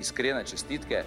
iskrene čestitke.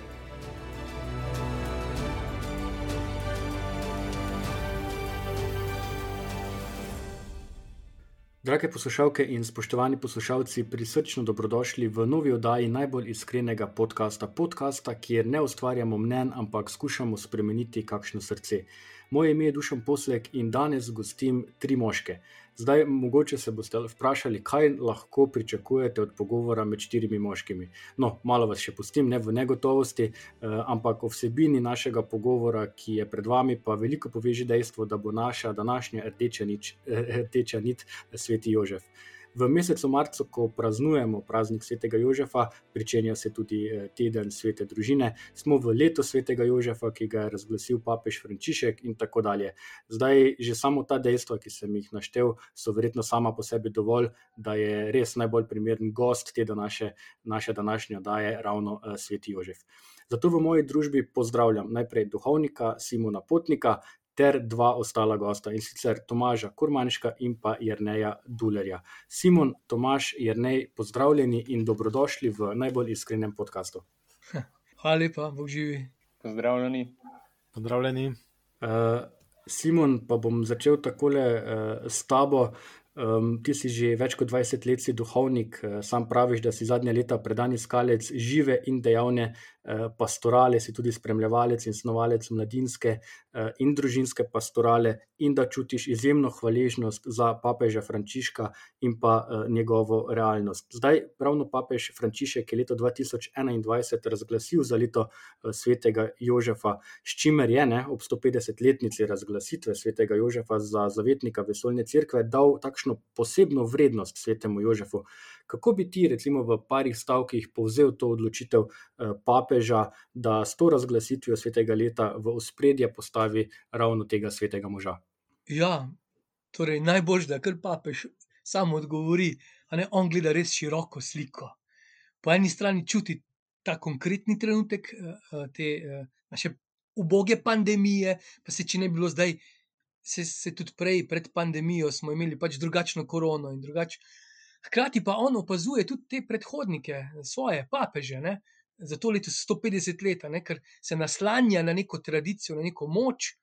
Drage poslušalke in spoštovani poslušalci, prisrčno dobrodošli v novi oddaji najbolj iskrenega podcasta, podcasta, kjer ne ustvarjamo mnen, ampak skušamo spremeniti kakšno srce. Moje ime je Dušan Poslek in danes gostim tri moške. Zdaj, mogoče se boste vprašali, kaj lahko pričakujete od pogovora med štirimi moškimi. No, malo vas še pustim, ne v negotovosti, eh, ampak o vsebini našega pogovora, ki je pred vami, pa veliko poveže dejstvo, da bo naša današnja rdeča, nič, rdeča nit sveti Jožef. V mesecu marcu, ko praznujemo praznik svetega Jožefa, pričenja se tudi eh, teden svete družine, smo v leto svetega Jožefa, ki ga je razglasil papež Frančišek in tako dalje. Zdaj, že samo ta dejstva, ki sem jih naštel, so verjetno sama po sebi dovolj, da je res najbolj primeren gost te današnje, naše današnje daje ravno uh, sveti Jožef. Zato v moji družbi pozdravljam najprej duhovnika Simona Potnika, ter dva ostala gosta in sicer Tomaža Kurmanška in pa Jrneja Dulerja. Simon, Tomaž, Jrnej, pozdravljeni in dobrodošli v najbolj iskrenem podkastu. Hvala lepa, Bog živi. Pozdravljeni. Pozdravljeni. Uh, Simon, pa bom začel takole uh, s tabo. Um, ti si že več kot 20 let duhovnik, uh, sam praviš, da si zadnja leta predan iskalec žive in dejavne Eh, pastorale, si tudi spremljevalec in snovalec mladinske eh, in družinske pastorale, in da čutiš izjemno hvaležnost za papeža Frančiška in pa eh, njegovo realnost. Zdaj, pravno papež Frančišek je leto 2021 razglasil za leto svetega Jožefa, s čimer je ne, ob 150-letnici razglasitve svetega Jožefa za zavetnika vesoljne cerkve dal takšno posebno vrednost svetemu Jožefu. Kako bi ti, recimo, v parih stavkih povzel to odločitev eh, papeža, da s to razglasitvijo svetega leta v ospredje postavi ravno tega svetega moža? Ja, torej najbolj, da kar papež samo odgovori, a ne on gleda res široko sliko. Po eni strani čuti ta konkretni trenutek eh, eh, te naše uboge pandemije, pa se če ne bilo zdaj. Se, se tudi prej, pred pandemijo, smo imeli pač drugačno korono in drugačno Hkrati pa on opazuje tudi te predhodnike, svoje papeže, ne? za to leto 150 let, ker se naslanja na neko tradicijo, na neko moč.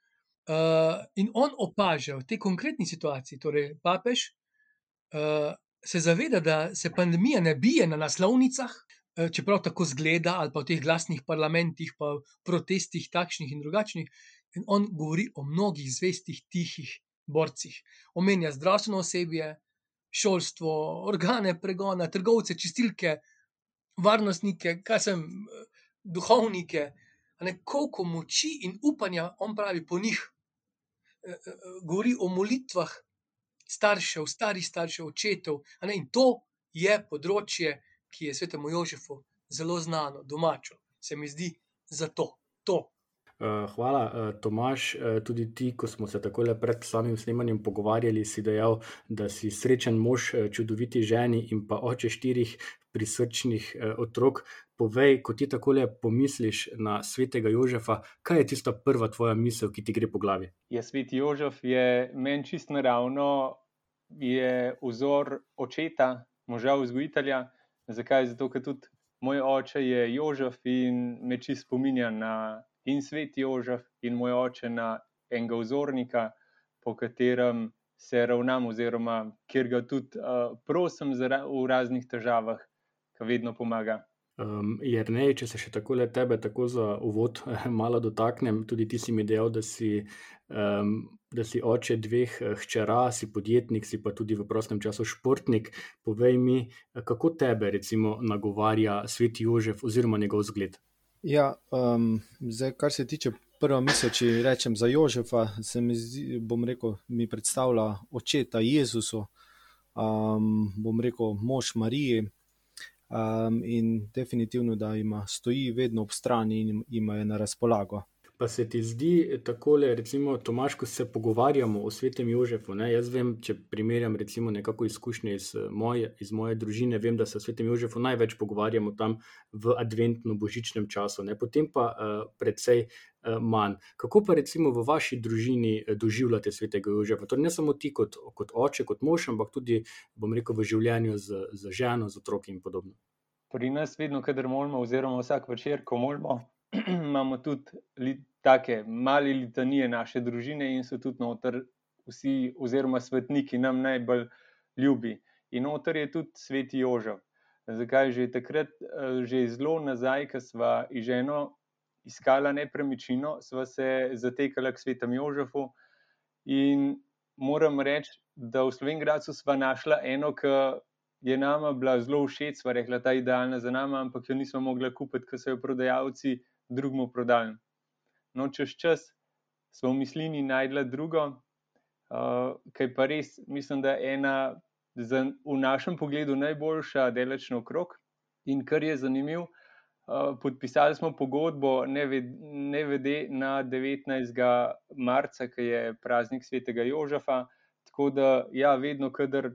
Uh, in on opaža v tej konkretni situaciji, torej papež, uh, se zaveda, da se pandemija ne bije na naslovnicah, uh, čeprav tako zgleda, ali pa v teh glasnih parlamentih, pa v protestih, takšnih in drugačnih. In on govori o mnogih zvestih, tihih borcih. Omenja zdravstveno osebje, šolstvo, organe pregona, trgovce, čistilke, varnostnike, kaj sem, duhovnike. Ne, koliko moči in upanja on pravi po njih, e, e, govori o molitvah staršev, starih staršev, očetov. Ne, in to je področje, ki je svetemu Jožefu zelo znano, domačo. Se mi zdi za to. Eh, hvala, eh, Tomaš. Eh, tudi ti, ko smo se tako pred samim snemanjem pogovarjali, si dejal, da si srečen mož, čudoviti ženi in pa oče štirih prisrčnih otrok. Povej, ko ti tako pomisliš na svetega Jožefa, kaj je tista prva tvoja misel, ki ti gre po glavi? Ja, svet Jožef je meni čist naravno, je vzor očeta, moža vzgojitelja. Zakaj? Zato, ker tudi moj oče je Jožef in me čist spominja na in svet Jožef in moj oče na enega vzornika, po katerem se ravnam, oziroma kjer ga tudi uh, prosim v raznih težavah, ki vedno pomaga. Um, Jer ne, če se še tako le tebe, tako za uvod, malo dotaknem, tudi ti si mi dejal, da si, um, da si oče dveh eh, hčera, si podjetnik, si pa tudi v prostem času športnik. Povej mi, kako tebe, recimo, nagovarja svet Jožef oziroma njegov zgled. Ja, um, zdaj, kar se tiče prve misli, če rečem za Jožefa, se mi zdi, bom rekel, mi predstavlja očeta Jezusu, um, bom rekel, mož Mariji. um, in definitivno, da jim stoji vedno ob strani in jim je na razpolago. Pa se ti zdi tako, recimo, Tomaš, ko se pogovarjamo o svetem Jožefu? Ne? Jaz vem, če primerjam recimo nekako izkušnje iz moje, iz moje družine, vem, da se o svetem Jožefu največ pogovarjamo tam v adventno-božičnem času, ne? potem pa uh, precej uh, manj. Kako pa recimo v vaši družini doživljate svetega Jožefa? Torej ne samo ti kot, kot oče, kot mož, ampak tudi, bom rekel, v življenju z, z ženo, z otroki in podobno. Pri nas vedno, kadar molimo, oziroma vsak večer, ko molimo, imamo tudi li, take male litanije naše družine in so tudi noter vsi, oziroma svetniki, nam najbolj ljubi. In noter je tudi sveti Jožef. Zakaj že takrat, eh, že zelo nazaj, ko smo iz ženo iskali nepremičnino, smo se zatekali k svetem Jožefu. In moram reči, da v Slovenki smo našli eno, ki je nama bila zelo všeč, sva rekla, da je idealna za nami, ampak jo nismo mogli kupiti, ker so jo prodajalci drugemu prodali. No, čez čas smo v mislini najdla drugo, uh, ki pa res, mislim, da je ena za, v našem pogledu najboljša delačna okrog. In kar je zanimivo, uh, podpisali smo pogodbo, ne, ved, ne na 19. marca, ki je praznik svetega Jožefa. Tako da, ja, vedno, kadar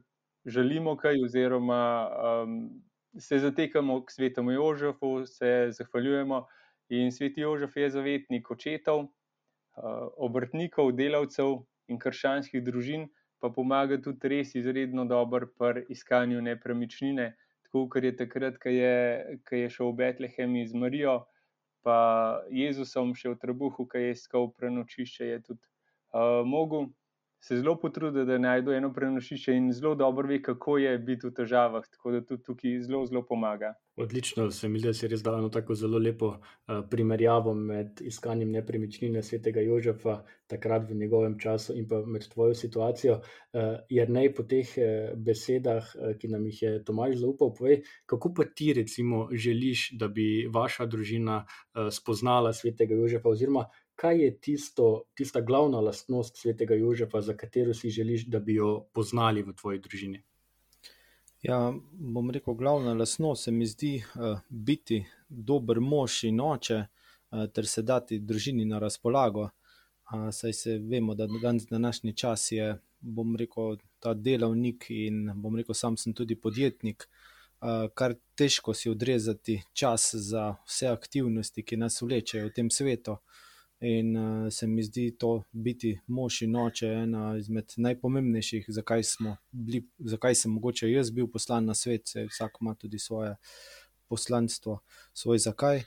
želimo kaj, oziroma um, se zatekamo k svetemu Jožefu, se zahvaljujemo. In sveti Jožef je zavetnik očetov, eh, obrtnikov, delavcev in krščanskih družin, pa pomaga tudi res izredno dobro pri iskanju nepremičnine. Tako kot je takrat, ko je, ko je šel v Betlehem z Marijo, pa Jezusom še v Trebuhu, ki je iskal prenočišče, je tudi uh, mogel se zelo potrudi, da najde eno prenočišče in zelo dobro ve, kako je biti v težavah. Tako da tudi tukaj zelo, zelo pomaga. Odlično, se mi zdi, da si res dal eno tako zelo lepo uh, primerjavo med iskanjem nepremičnine svetega Jožefa, takrat v njegovem času, in pa med tvojo situacijo. Uh, jer naj po teh uh, besedah, uh, ki nam jih je Tomaž zaupal, povej, kako pa ti recimo želiš, da bi vaša družina uh, spoznala svetega Jožefa, oziroma kaj je tisto, tista glavna lastnost svetega Jožefa, za katero si želiš, da bi jo poznali v tvoji družini? Ja, bom rekel, glavna lastnost se mi zdi uh, biti dober mož in oče, uh, ter se dati družini na razpolago. Uh, saj se vemo, da danes današnji čas je, bom rekel, ta delavnik in bom rekel, sam sem tudi podjetnik. Uh, kar težko si odrezati čas za vse aktivnosti, ki nas vlečejo v tem svetu. Uh, In uh, se mi zdi to biti mož in oče ena izmed najpomembnejših, zakaj, bili, zakaj sem mogoče jaz bil poslan na svet, se vsak ima tudi svoje poslanstvo, svoj zakaj.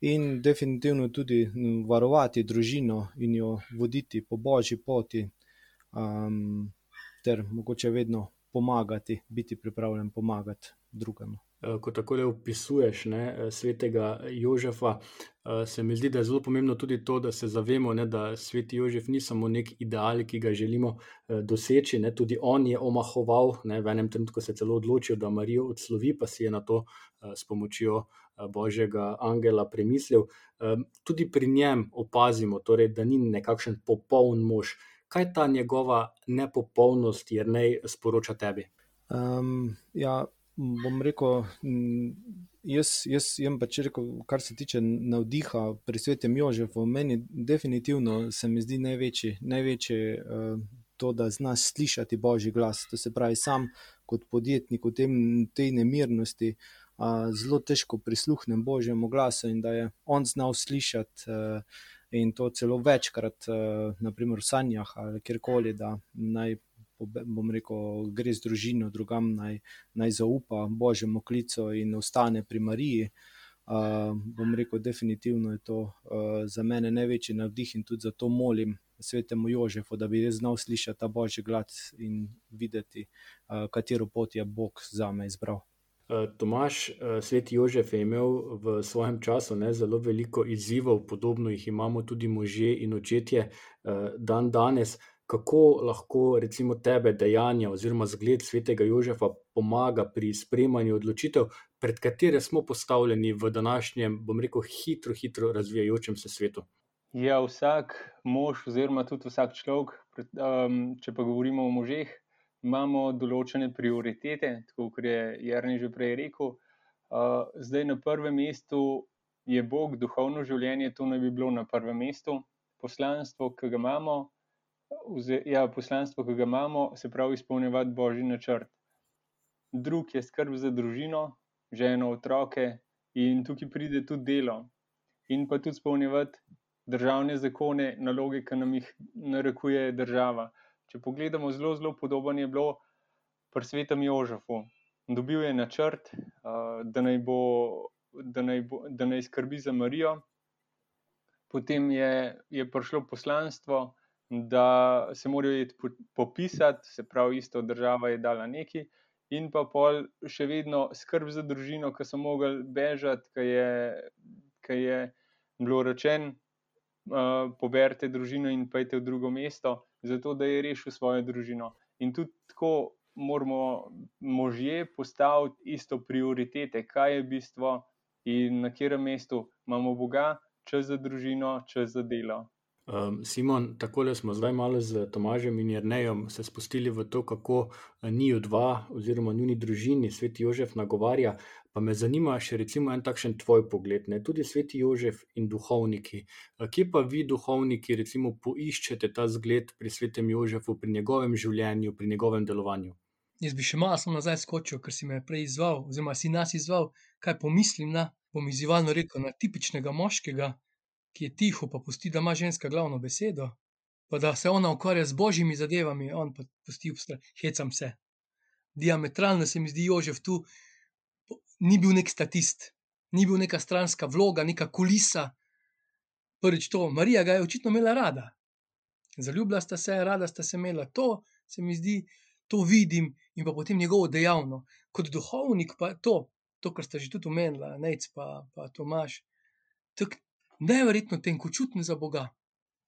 In definitivno tudi varovati družino in jo voditi po božji poti, um, ter mogoče vedno pomagati, biti pripravljen pomagati drugemu. Eh, ko tako le opisuješ ne, eh, svetega Jožefa, eh, se mi zdi, da je zelo pomembno tudi to, da se zavemo, ne, da sveti Jožef ni samo nek ideal, ki ga želimo doseči. Ne, tudi on je omahoval, ne, v enem trenutku se je celo odločil, da Marijo odslovi, pa si je na to s pomočjo božjega angela premislil. Tudi pri njem opazimo, torej, da ni nekakšen popoln mož. Kaj ta njegova nepopolnost, jer naj sporoča tebi? Um, ja, bom rekel, jaz, jaz jem pač rekel, kar se tiče navdiha pri svetem Jožefu, meni definitivno se mi zdi največji, največji uh, to, da zna slišati božji glas. To se pravi, sam kot podjetnik v tem, tej nemirnosti uh, zelo težko prisluhnem božjemu glasu in da je on znal slišati. Uh, In to celo večkrat, naprimer v sanjah ali kjerkoli, da naj bom rekel, gre z družino drugam, naj, naj zaupa božjemu klicu in ostane pri Mariji. Uh, bom rekel, definitivno je to uh, za mene največji navdih in tudi zato molim svetemu Jožefu, da bi res znal slišati ta božji glas in videti, uh, katero pot je Bog za me izbral. Tomaš, sveti Jožef je imel v svojem času ne, zelo veliko izzivov, podobno jih imamo tudi možje in očetje dan danes kako lahko recimo tebe dejanja oziroma zgled svetega Jožefa pomaga pri sprejemanju odločitev, pred katere smo postavljeni v današnjem, bom rekel, hitro, hitro razvijajočem se svetu. Ja, vsak mož, oziroma tudi vsak človek, um, če pa govorimo o možeh, imamo določene prioritete, tako kot je Jarni že prej rekel. Uh, zdaj na prvem mestu je Bog, duhovno življenje, to naj bi bilo na prvem mestu. Poslanstvo, ki ga imamo, ja, poslanstvo, ki ga imamo, se pravi izpolnjevati božji načrt. Drug je skrb za družino, ženo, otroke in tukaj pride tudi delo. In pa tudi izpolnjevati državne zakone, naloge, ki nam jih narekuje država. Če pogledamo, zelo, zelo podoben je bilo pri svetem Jožefu. Dobil je načrt, da naj bo da naj, bo, da naj skrbi za Marijo. Potem je, je prišlo poslanstvo, da se morajo iti popisati, se pravi, isto država je dala neki, in pa pol še vedno skrb za družino, ki so mogli bežati, ki je, ki je bilo rečeno, uh, poberite družino in pojte v drugo mesto, zato da je rešil svojo družino. In tudi tako moramo možje postaviti isto prioritete, kaj je bistvo in na katerem mestu imamo Boga, čas za družino, čas za delo. Um, Simon, tako smo zdaj malo z Tomažem in Jrnejem se spustili v to, kako eh, njiju dva, oziroma njuni družini, sveti Jožef, nagovarja. Pa me zanima še recimo en takšen tvoj pogled, ne? tudi sveti Jožef in duhovniki. Eh, kje pa vi, duhovniki, recimo poiščete ta zgled pri svetem Jožefu, pri njegovem življenju, pri njegovem delovanju? Jaz bi še malo nazaj skočil, ker si me prej izval, oziroma si nas izval, kaj pomislim na, bom izzivalno rekel, na tipičnega moškega, ki je tiho, pa pusti, da ima ženska glavno besedo, pa da se ona ukvarja z božjimi zadevami, on pa pusti obstoj, hecam se. Diametralno se mi zdi, Jožef tu ni bil nek statist, ni bil neka stranska vloga, neka kulisa. Prvič to, Marija ga je očitno imela rada. Zaljubila sta se, rada sta se imela, to se mi zdi, to vidim in pa potem njegovo dejavno. Kot duhovnik pa to, to kar ste že tudi omenili, Nec pa, pa Tomaš, tako neverjetno tenkočuten za Boga,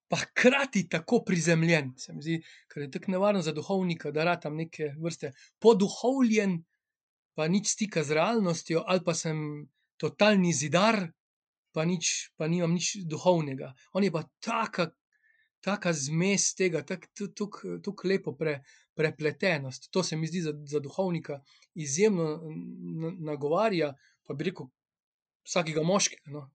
pa hkrati tako prizemljen, se mi zdi, ker je tako nevarno za duhovnika, da rad tam neke vrste poduhovljen, pa nič stika z realnostjo, ali pa sem totalni zidar, pa, nič, pa nimam nič duhovnega. On je pa taka taka zmes tega, tako lepo pre, prepletenost. To se mi zdi za, za duhovnika izjemno nagovarja, pa bi rekel, vsakega moškega. No,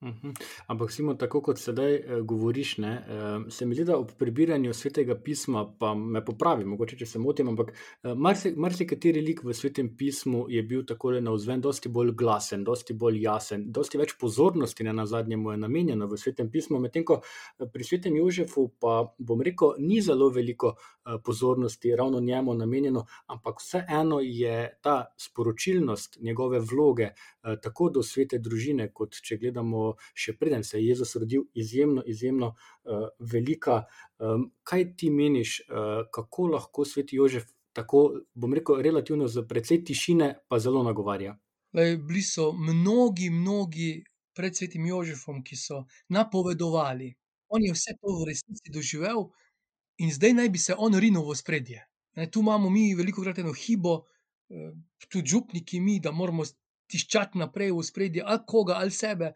Uhum. Ampak, Simon, tako kot sedaj eh, govoriš, ne, eh, se mi zdi, da ob prebiranju svetega pisma, pa me popravi, mogoče če se motim, ampak eh, marsikateri lik v svetem pismu je bil tako na vzven, dosti bolj glasen, dosti bolj jasen, dosti več pozornosti na zadnje mu je namenjeno v svetem pismu, medtem ko eh, pri svetem Jožefu pa bom rekel, ni zelo veliko eh, pozornosti ravno njemu namenjeno, ampak vseeno je ta sporočilnost njegove vloge eh, tako do svete družine, kot če gledamo še preden se je Jezus rodil, izjemno, izjemno uh, velika. Um, kaj ti meniš, uh, kako lahko sveti Jožef tako, bom rekel, relativno z precej tišine, pa zelo nagovarja? Bili so mnogi, mnogi pred svetim Jožefom, ki so napovedovali. On je vse to v resnici doživel, in zdaj naj bi se on rinil v spredje. Ne, tu imamo mi veliko krat eno hibo, tudi župniki, mi, da moramo tiščati naprej v spredje, ali koga, ali sebe.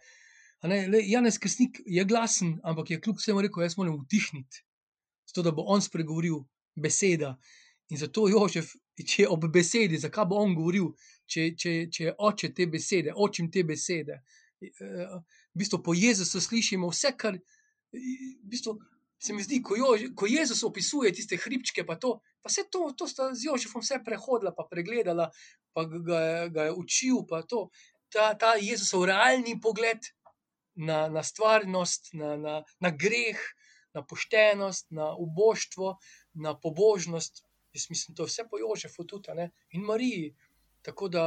Ne, le, Janez Krsnik je glasen, ampak je kljub vsemu rekel: Jaz moram utihniti, zato da bo on spregovoril beseda. In zato Jožef, če je ob besedi, zakaj bo on govoril, če, če, če je oče te besede, očim te besede. V bistvu po Jezusu slišimo vse, kar v bistvu, se mi zdi, ko, Jož, ko Jezus opisuje tiste hribčke, pa to, pa vse to, to sta z Jožefom vse prehodila, pa pregledala, pa ga, ga je učil, pa to. Ta, ta Jezusov realni pogled, na, na stvarnost, na, na, na greh, na poštenost, na uboštvo, na pobožnost. Jaz mislim, da je vse po Jožefu tudi in Mariji. Tako da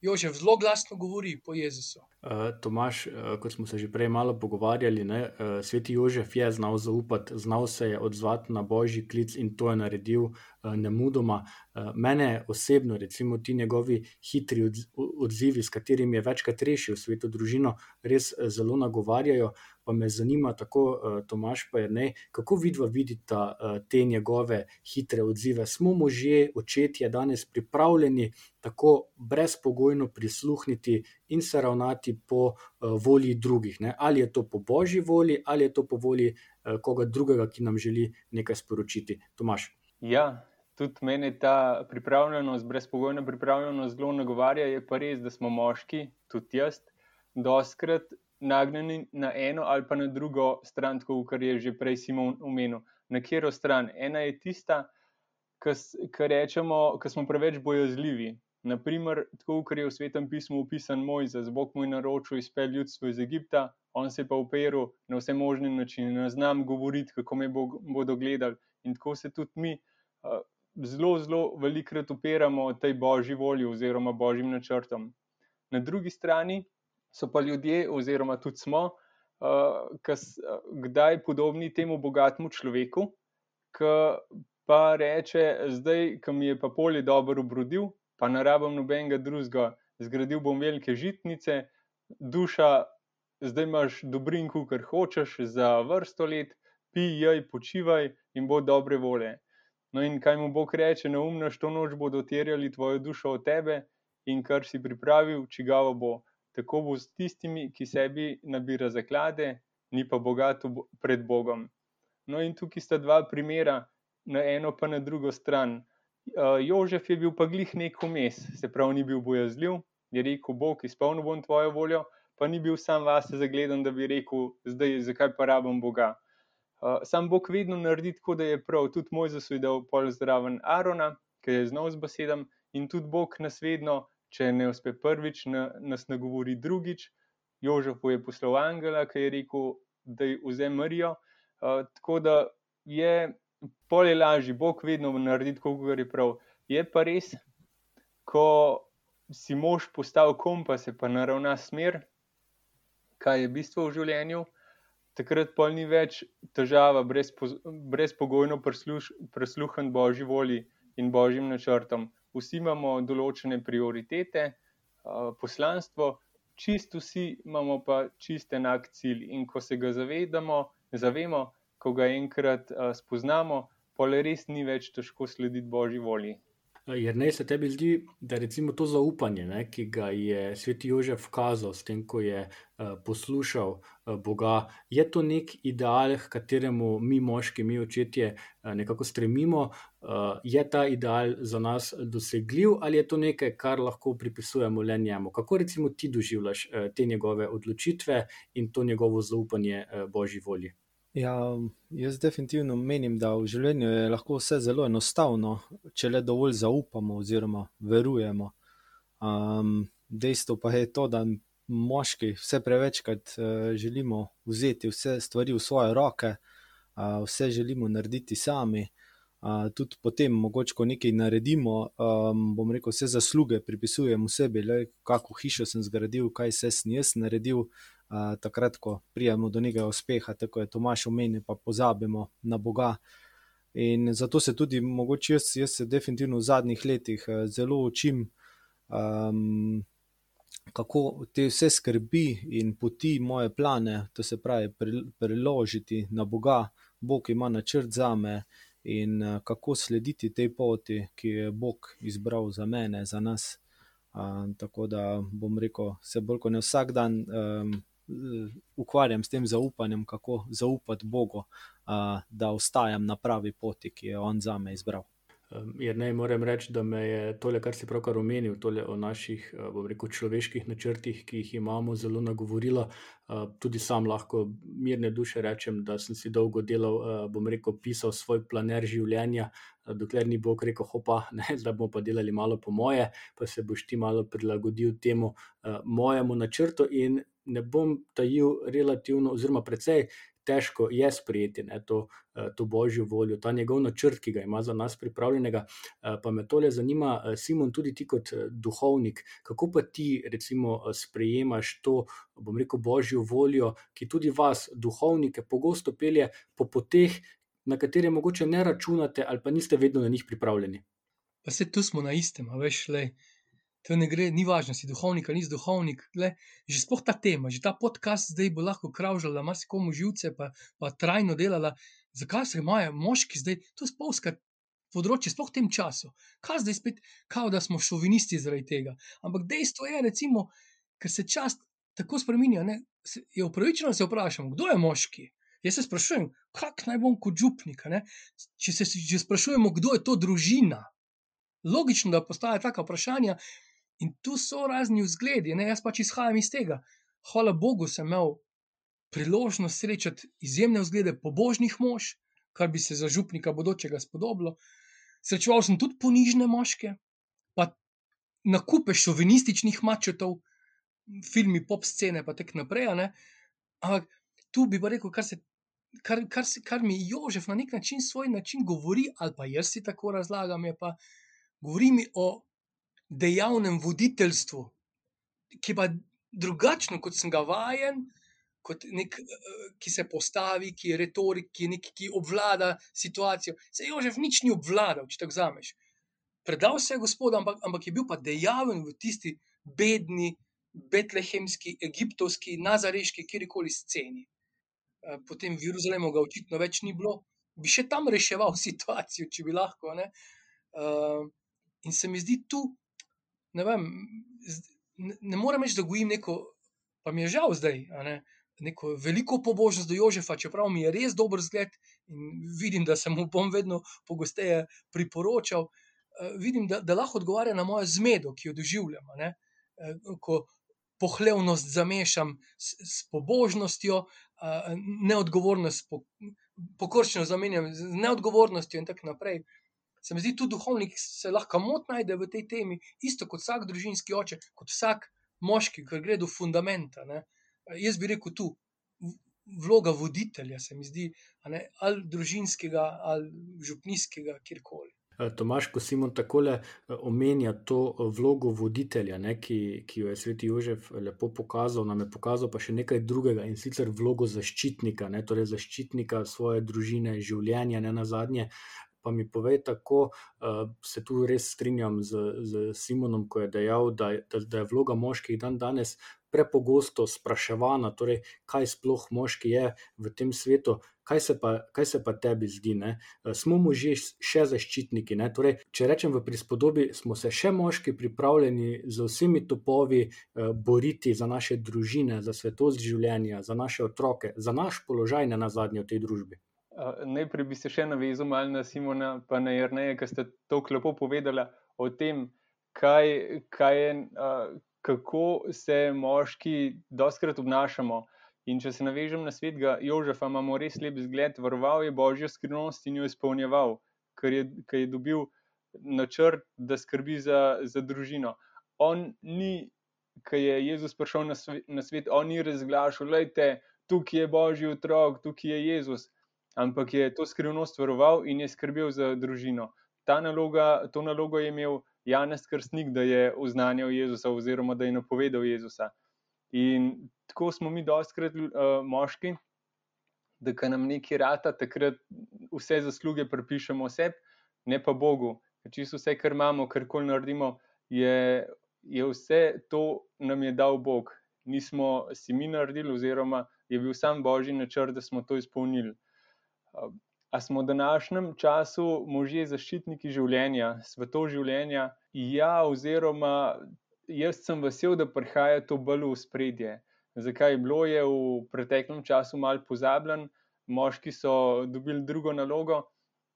Jožef zelo glasno govori po Jezusu. Uh, Tomaš, uh, kot smo se že prej malo pogovarjali, ne, uh, sveti Jožef je znal zaupati, znal se je odzvati na božji klic in to je naredil uh, nemudoma. Uh, mene osebno, recimo ti njegovi hitri odzivi, s katerimi je večkrat rešil sveto družino, res zelo nagovarjajo. Pa me zanima, tako uh, Tomaš, pa je ne, kako vidva vidita uh, te njegove hitre odzive. Smo možje, očetje danes pripravljeni tako brezpogojno prisluhniti in se ravnati po uh, volji drugih. Ne? Ali je to po božji volji, ali je to po volji uh, koga drugega, ki nam želi nekaj sporočiti. Tomaš. Ja, tudi meni ta pripravljenost, brezpogojna pripravljenost zelo nagovarja. Je pa res, da smo moški, tudi jaz, doskrat nagnjeni na eno ali pa na drugo stran, kot je že prej Simon omenil. Na katero stran? Ena je tista, ki rečemo, da smo preveč bojazljivi. Naprimer, tako kot je v svetem pismu opisan Mojzes, Bog mu je naročil izpel ljudstvo iz Egipta, on se je pa uperil na vse možne načine, ne znam govoriti, kako me bo, bodo gledali. In tako se tudi mi uh, zelo, zelo velikrat upiramo tej božji volji oziroma božjim načrtom. Na drugi strani so pa ljudje, oziroma tudi smo, uh, kas, uh, kdaj podobni temu bogatemu človeku, ki pa reče, zdaj, ki mi je pa polje dobro obrodil, pa ne rabim nobenega drugega, zgradil bom velike žitnice, duša, zdaj imaš dobrin, kar hočeš za vrsto let, pij, jej, počivaj in bo dobre volje. No, in kaj mu Bog reče, neumnaš to noč bodo terjali tvojo dušo od tebe in kar si pripravil, čigavo bo. Tako bo s tistimi, ki sebi nabira zaklade, ni pa bogat pred Bogom. No, in tukaj sta dva primera, na eno pa na drugo stran. Uh, Jožef je bil pa glih nek vmes, se pravi, ni bil bojazljiv, je rekel: Bog, izpolnil bom tvojo voljo, pa ni bil sam vase zagledan, da bi rekel: Zdaj, zakaj pa rabim Boga. Uh, sam Bog vedno naredi tako, da je prav. Tudi moj zasvedel pol zraven Arona, ki je znal z besedami, in tudi Bog nas vedno če ne uspe prvič, na, nas nagovori drugič. Jožefu je poslal Angela, ki je rekel, da je vzem Marijo. Uh, tako da je polje lažje, Bog vedno naredi tako, kot je prav. Je pa res, ko si mož postal kompas, pa naravna smer, kaj je bistvo v življenju. Takrat pa ni več težava, brezpogojno presluhati božji volji in božjim načrtom vsi imamo določene prioritete, poslanstvo, čist vsi imamo pa čist enak cilj. In ko se ga zavedamo, zavemo, ko ga enkrat spoznamo, pa le res ni več težko slediti božji volji. Jer ne se tebi zdi, da recimo to zaupanje, ne, ki ga je sveti Jožef kazal s tem, ko je uh, poslušal uh, Boga, je to nek ideal, k kateremu mi, moški, mi očetje, uh, nekako stremimo. Uh, je ta ideal za nas dosegljiv ali je to nekaj, kar lahko pripisujemo le njemu? Kako recimo ti doživljaš uh, te njegove odločitve in to njegovo zaupanje uh, Božji volji? Ja, jaz definitivno menim, da v življenju je lahko vse zelo enostavno, če le dovolj zaupamo oziroma verujemo. Um, dejstvo pa je to, da moški vse prevečkrat uh, želimo vzeti vse stvari v svoje roke, uh, vse želimo narediti sami. Uh, tudi potem, mogoče, ko nekaj naredimo, um, bom rekel, vse zasluge pripisujemo sebi, le kako hišo sem zgradil, kaj se jaz naredil takrat, ko prijemo do nekega uspeha, tako je Tomaš omenil, pa pozabimo na Boga. In zato se tudi, mogoče jaz, jaz se definitivno v zadnjih letih eh, zelo učim, um, kako te vse skrbi in poti moje plane, to se pravi, preložiti na Boga, Bog ima načrt za me. In uh, kako slediti tej poti, ki je Bog izbral za mene, za nas. Uh, tako da bom rekel, se bolj kot ne vsak dan um, ukvarjam s tem zaupanjem, kako zaupati Bogu, da ostajam na pravi poti, ki je On za me izbral. Jer ne morem reči, da me je tole, kar si pravkar omenil, tole o naših, bom rekel, človeških načrtih, ki jih imamo, zelo nagovorilo. Tudi sam lahko mirne duše rečem, da sem si dolgo delal, bom rekel, pisal svoj planer življenja, dokler ni Bog rekel, hopa, ne, da bomo pa delali malo po moje, pa se boš ti malo prilagodil temu mojemu načrtu in ne bom tajil relativno, oziroma precej težko je sprejeti ne, to, eh, to božjo voljo, ta njegov načrt, ki ga ima za nas pripravljenega. Eh, pa me tole zanima, eh, Simon, tudi ti kot duhovnik, kako pa ti recimo sprejemaš to, bom rekel, božjo voljo, ki tudi vas, duhovnike, pogosto pelje po poteh, na katere mogoče ne računate ali pa niste vedno na njih pripravljeni. Pa se tu smo na istem, a veš, le. To ne gre, ni važno, si duhovnik ali nisi duhovnik. Le, že sploh ta tema, že ta podcast zdaj bo lahko kravžala, marsikomu živce, pa, pa trajno delala. Zakaj se imajo moški zdaj, to spolska področje, sploh v tem času. Kaj zdaj spet, kao da smo šovinisti zaradi tega. Ampak dejstvo je, recimo, ker se čas tako spremenja, ne, je upravičeno, da se vprašamo, kdo je moški. Jaz se sprašujem, kako naj bom kot župnik. Če se že sprašujemo, kdo je to družina, logično, da postaja taka vprašanja. In tu so razni vzgledi, ne? jaz pač izhajam iz tega. Hvala Bogu, sem imel priložnost srečati izjemne vzglede pobožnih mož, kar bi se za župnika bodočega spodobilo. Srečeval sem tudi ponižne moške, pa na kupe šovinističnih mačetov, filmi pop scene, pa tako naprej. Ampak tu bi rekel, kar, se, kar, kar, se, kar mi Jožef na nek način, svoj način govori, ali pa jaz si tako razlagam, je pa govori mi o dejavnem voditeljstvu, ki je pa drugačno, kot sem ga vajen, kot nek, ki se postavi, ki je retorik, ki, je nek, ki obvlada situacijo. Se Jožef nič ni obvladal, če tako zameš. Predal se je gospodu, ampak, ampak je bil pa dejaven v tisti bedni, betlehemski, egiptovski, nazareški, kjerkoli sceni. Potem v Jeruzalemu ga očitno več ni bilo, bi še tam reševal situacijo, če bi lahko. Ne? In se mi zdi tu, ne vem, ne, ne morem reči, da gojim neko, pa mi je žal zdaj, ne, neko veliko pobožnost do Jožefa, čeprav mi je res dober zgled in vidim, da se mu bom vedno pogosteje priporočal. Vidim, da, da lahko odgovarja na mojo zmedo, ki jo doživljam. Ne, ko pohlevnost zamešam s, s pobožnostjo, neodgovornost, po, pokorščino zamenjam z neodgovornostjo, in tako naprej se mi zdi, tudi duhovnik se lahko mot najde v tej temi, isto kot vsak družinski oče, kot vsak moški, ki gre do fundamenta. Ne. Jaz bi rekel tu, vloga voditelja se mi zdi, ne, ali družinskega, ali župnijskega, kjerkoli. Tomaš, ko Simon tako omenja to vlogo voditelja, ne, ki, ki jo je sveti Jožef lepo pokazal, nam je pokazal pa še nekaj drugega in sicer vlogo zaščitnika, ne, torej zaščitnika svoje družine, življenja, ne na zadnje pa mi povej tako, uh, se tu res strinjam z, z Simonom, ko je dejal, da, da, da je vloga moških dan danes prepogosto spraševana, torej kaj sploh moški je v tem svetu. Kaj se, pa, kaj se pa tebi zdi? Ne? Smo možje še zaščitniki? Torej, če rečem v prispodobi, smo se še moški pripravljeni z vsemi topovi uh, boriti za naše družine, za svetost življenja, za naše otroke, za naš položaj na zadnje v tej družbi. Najprej bi se še navezal malo na Simona, pa na Jrneja, ki ste tako lepo povedali o tem, kaj, kaj je, kako se moški doskrat obnašamo. In če se navežem na svetega Jožefa, imamo res lep zgled, varoval je božjo skrivnost in jo izpolnjeval, ker je, ker je dobil načrt, da skrbi za, za družino. On ni, ki je Jezus prišel na svet, na svet on ni razglašal, je tukaj božji otrok, tukaj je Jezus ampak je to skrivnost varoval in je skrbel za družino. Naloga, to nalogo je imel Janez Krstnik, da je oznanjal Jezusa oziroma da je napovedal Jezusa. In tako smo mi dostkrat uh, eh, moški, da ka nam neki rata, takrat vse zasluge pripišemo sebi, ne pa Bogu. Čisto vse, kar imamo, kar koli naredimo, je, je vse to nam je dal Bog. Nismo si mi naredili, oziroma je bil sam božji načrt, da smo to izpolnili. A smo v današnjem času možje zaščitniki življenja, svetov življenja? Ja, oziroma jaz sem vesel, da prihaja to bolj v spredje. Zakaj bilo je v preteklem času malo pozabljen, moški so dobili drugo nalogo,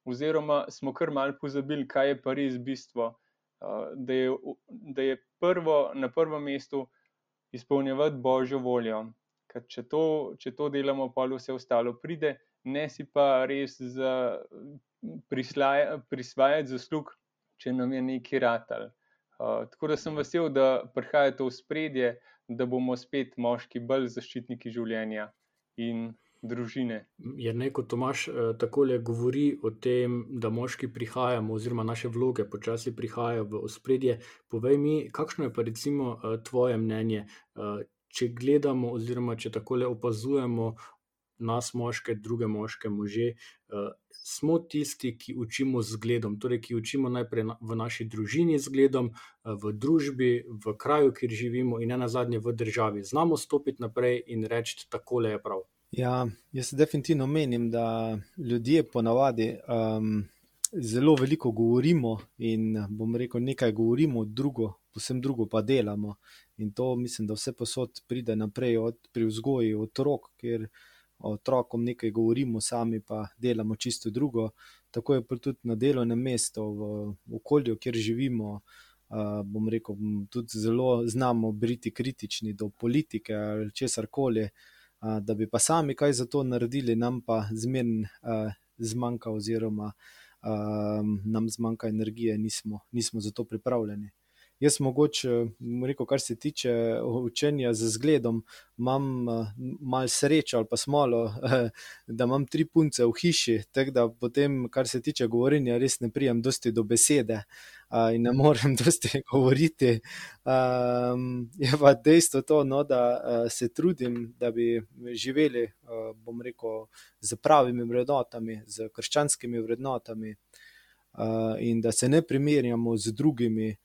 oziroma smo kar malo pozabili, kaj je pa res bistvo. Da je, da je prvo, na prvem mestu izpolnjevati božjo voljo. Ker če to, če to delamo, pa vse ostalo pride ne si pa res za prisvajati zaslug, če nam je neki ratal. Uh, tako da sem vesel, da prihaja to v spredje, da bomo spet moški bolj zaščitniki življenja in družine. Je neko Tomaš tako le govori o tem, da moški prihajamo, oziroma naše vloge počasi prihajajo v spredje. Povej mi, kakšno je pa recimo tvoje mnenje? Če gledamo, oziroma če tako le opazujemo nas, moške, druge moške, može, uh, smo tisti, ki učimo z gledom, torej ki učimo najprej na, v naši družini z gledom, uh, v družbi, v kraju, kjer živimo in na zadnje v državi. Znamo stopiti naprej in reči, tako je prav. Ja, jaz definitivno menim, da ljudje ponavadi um, zelo veliko govorimo in bom rekel, nekaj govorimo, drugo, posebno drugo pa delamo. In to mislim, da vse posod pride naprej od, pri vzgoji otrok, ker otrokom nekaj govorimo, sami pa delamo čisto drugo. Tako je tudi na delovnem mestu, v okolju, kjer živimo. Uh, bom rekel, tudi zelo znamo biti kritični do politike ali česar koli, uh, da bi pa sami kaj za to naredili, nam pa zmerno uh, zmanjka, oziroma uh, nam zmanjka energije, nismo, nismo za to pripravljeni. Jaz, mogoče, rekel, kar se tiče učenja z zgledom, imam malo srečo ali pa smolo, da imam tri punce v hiši. Tako da potem, kar se tiče govorjenja, res ne prijem dosti do besede in ne morem dosti govoriti. Je pa dejstvo to, no, da se trudim, da bi živeli, bom rekel, z pravimi vrednotami, z krščanskimi vrednotami. In da se ne primerjamo z drugimi,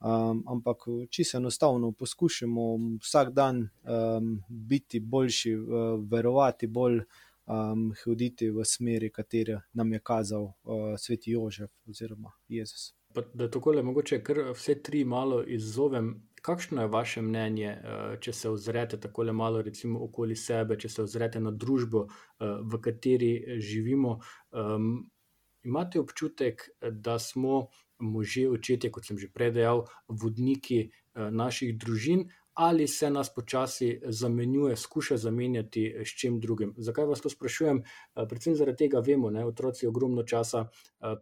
Um, ampak čisto enostavno poskušamo vsak dan um, biti boljši, uh, verovati bolj, um, hoditi v smeri, katero nam je kazal uh, sveti Jožef oziroma Jezus. Pa, da tako le mogoče kar vse tri malo izzovem. Kakšno je vaše mnenje, če se ozrete tako malo recimo, okoli sebe, če se ozrete na družbo, v kateri živimo? Um, imate občutek, da smo možje, očetje, kot sem že prej dejal, vodniki eh, naših družin, ali se nas počasi zamenjuje, skuša zamenjati eh, s čim drugim. Zakaj vas to sprašujem? Eh, predvsem zaradi tega vemo, da otroci ogromno časa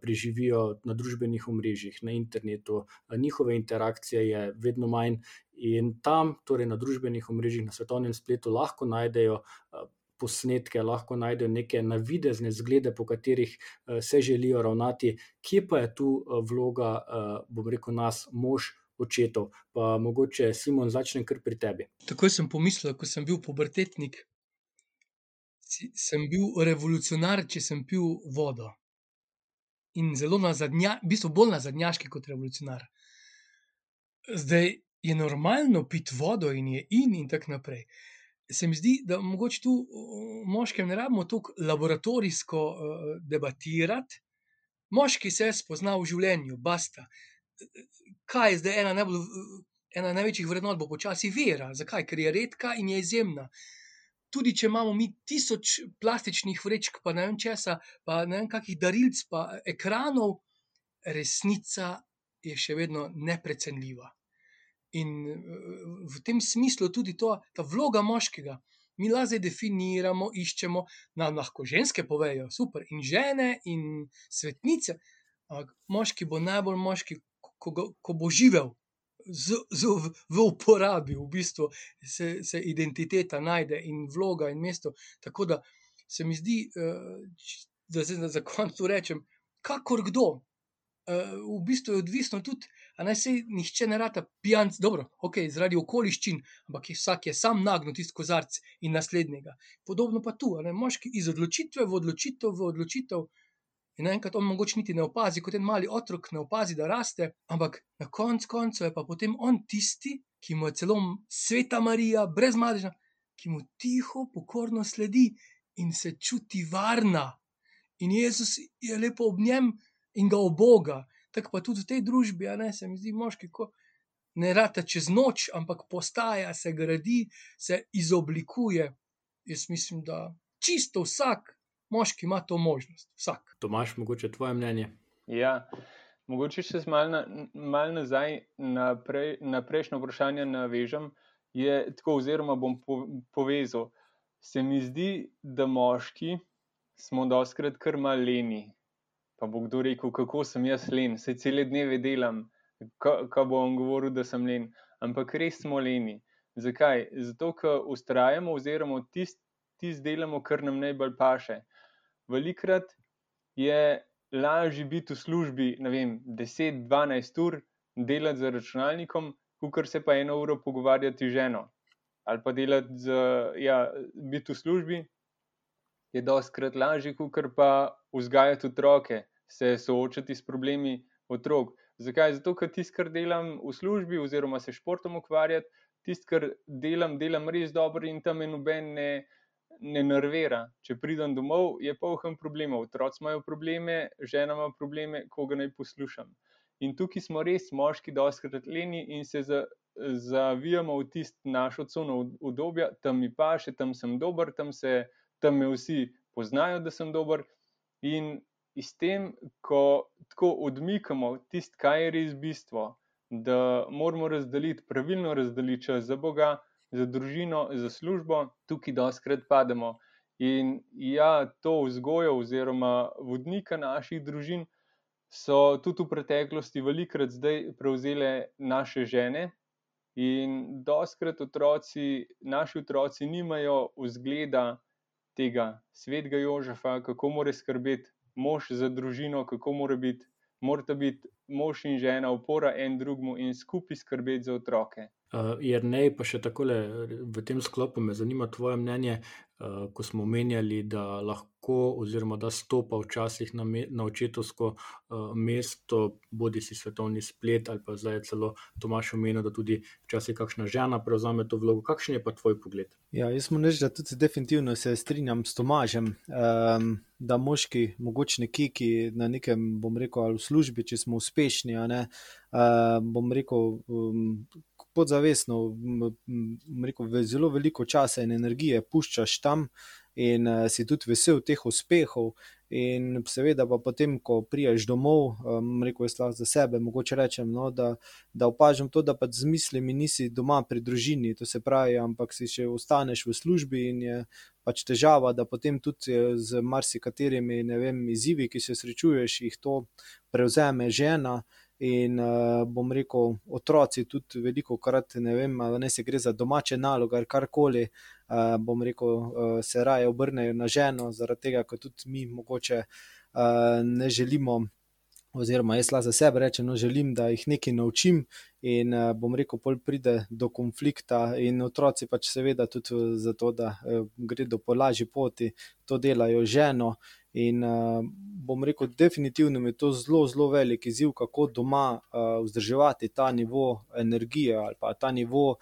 preživijo na družbenih omrežjih, na internetu, njihove interakcije je vedno manj. In tam, torej na družbenih omrežjih, na svetovnem spletu, lahko najdejo posnetke, lahko najdejo neke navidezne zglede, po katerih uh, se želijo ravnati, kje pa je tu uh, vloga, uh, bom rekel, nas, mož, očetov. Pa mogoče Simon začne kar pri tebi. Tako sem pomislil, ko sem bil pubertetnik. Sem bil revolucionar, če sem pil vodo. In zelo na zadnja, v bistvu bolj na zadnjaški kot revolucionar. Zdaj je normalno piti vodo in je in in tako naprej se mi zdi, da mogoče tu moški ne rabimo tako laboratorijsko uh, debatirati. Moški se spozna v življenju, basta. Kaj je zdaj ena, najbolj, ena največjih vrednot, bo počasi vera. Zakaj? Ker je redka in je izjemna. Tudi če imamo mi tisoč plastičnih vrečk, pa ne vem česa, pa ne vem kakih darilc, pa ekranov, resnica je še vedno neprecenljiva. In v tem smislu tudi to, ta vloga moškega. Mi lahko definiramo, iščemo, nam lahko ženske povejo, super, in žene, in svetnice. Ampak moški bo najbolj moški, ko, ko, ko bo živel z, z, v, v uporabi, v bistvu se, se identiteta najde in vloga in mesto. Tako da se mi zdi, da se za konec rečem, kakor kdo, v bistvu je odvisno tudi a naj se nihče ne rata pijanc, dobro, ok, zaradi okoliščin, ampak je vsak je sam nagnil tisti kozarc in naslednjega. Podobno pa tu, ne, moški iz odločitve v odločitev v odločitev. In naenkrat on mogoče niti ne opazi, kot en mali otrok, ne opazi, da raste, ampak na koncu koncev je pa potem on tisti, ki mu je celo sveta Marija, brez madeža, ki mu tiho, pokorno sledi in se čuti varna. In Jezus je lepo ob njem in ga oboga tako pa tudi v tej družbi, ne, se mi zdi, moški, ko ne rata čez noč, ampak postaja, se gradi, se izoblikuje. Jaz mislim, da čisto vsak moški ima to možnost. Vsak. Tomaš, mogoče tvoje mnenje. Ja. Mogoče še malo na, mal nazaj na, prej, na prejšnjo vprašanje navežem. Je tako, oziroma bom po, povezal. Se mi zdi, da moški smo doskrat kar maleni, Pa bo kdo rekel, kako sem jaz len, se cele dneve delam, ko bo on govoril, da sem len. Ampak res smo leni. Zakaj? Zato, ker ustrajamo, oziroma tisti tist delamo, kar nam najbolj paše. Velikrat je lažje biti v službi, ne vem, 10-12 ur, delati za računalnikom, kot se pa eno uro pogovarjati z ženo. Ali pa delati za, ja, biti v službi, je doskrat lažje, kot pa vzgajati otroke, se soočati s problemi otrok. Zakaj? Zato, ker tisto, kar delam v službi, oziroma se športom ukvarjati, tisto, kar delam, delam res dobro in tam je noben ne, ne nervira. Če pridem domov, je polhen problemov. Otroci imajo probleme, žena ima probleme, koga naj poslušam. In tukaj smo res moški, doskrat leni in se za, zavijamo v tisto našo cono obdobja, tam mi pa še, tam sem dober, tam se tam me vsi poznajo, da sem dober. In s tem, ko tako odmikamo tisto, kaj je res bistvo, da moramo razdeliti, pravilno razdeliti čas za Boga, za družino, za službo, tukaj doskrat pademo. In ja, to vzgojo oziroma vodnika naših družin so tudi v preteklosti velikrat zdaj prevzele naše žene. In doskrat otroci, naši otroci nimajo vzgleda tega. Svetega Jožefa, kako mora skrbeti. Mož za družino, kako mora biti, morata biti mož in žena opora en drugmu in skupaj skrbeti za otroke. Uh, Jer ne, pa še tako v tem sklopu me zanima tvoje mnenje, uh, ko smo omenjali, da lahko, oziroma da stopa včasih na, me, na očetovsko uh, mesto, bodi si svetovni splet ali pa zdaj celo Tomaš omenil, da tudi včasih kakšna žena prevzame to vlogo. Kakšen je pa tvoj pogled? Ja, jaz moram reči, da tudi definitivno se strinjam s Tomažem. Um, Da moški, mogoče neki, ki na nekem, bom rekel, ali v službi, če smo uspešni, ne, uh, bom rekel, um, podzavestno, rekel, zelo veliko časa in energije puščaš tam in uh, si tudi vesel teh uspehov. In seveda, pa potem, ko priješ domov, um, rekel je za sebe, mogoče rečem, no, da, da opažam to, da pa z mislimi nisi doma pri družini, to se pravi, ampak si še ostaneš v službi in je pač težava, da potem tudi z marsikaterimi vem, izzivi, ki se srečuješ, jih to prevzeme žena. In uh, bom rekel, otroci tudi veliko krat, ne vem, ne se gre za domače naloge ali karkoli, uh, bom rekel, uh, se raje obrnejo na ženo, zaradi tega, ker tudi mi mogoče uh, ne želimo oziroma jaz la za sebe rečem, no, želim, da jih nekaj naučim. In uh, bom rekel, pol pride do konflikta, in otroci pač seveda tudi zato, da uh, gredo po lažji poti, to delajo ženo. In uh, bom rekel, definitivno je to zelo, zelo velik izziv, kako doma uh, vzdrževati ta nivo energije ali pa ta nivo uh,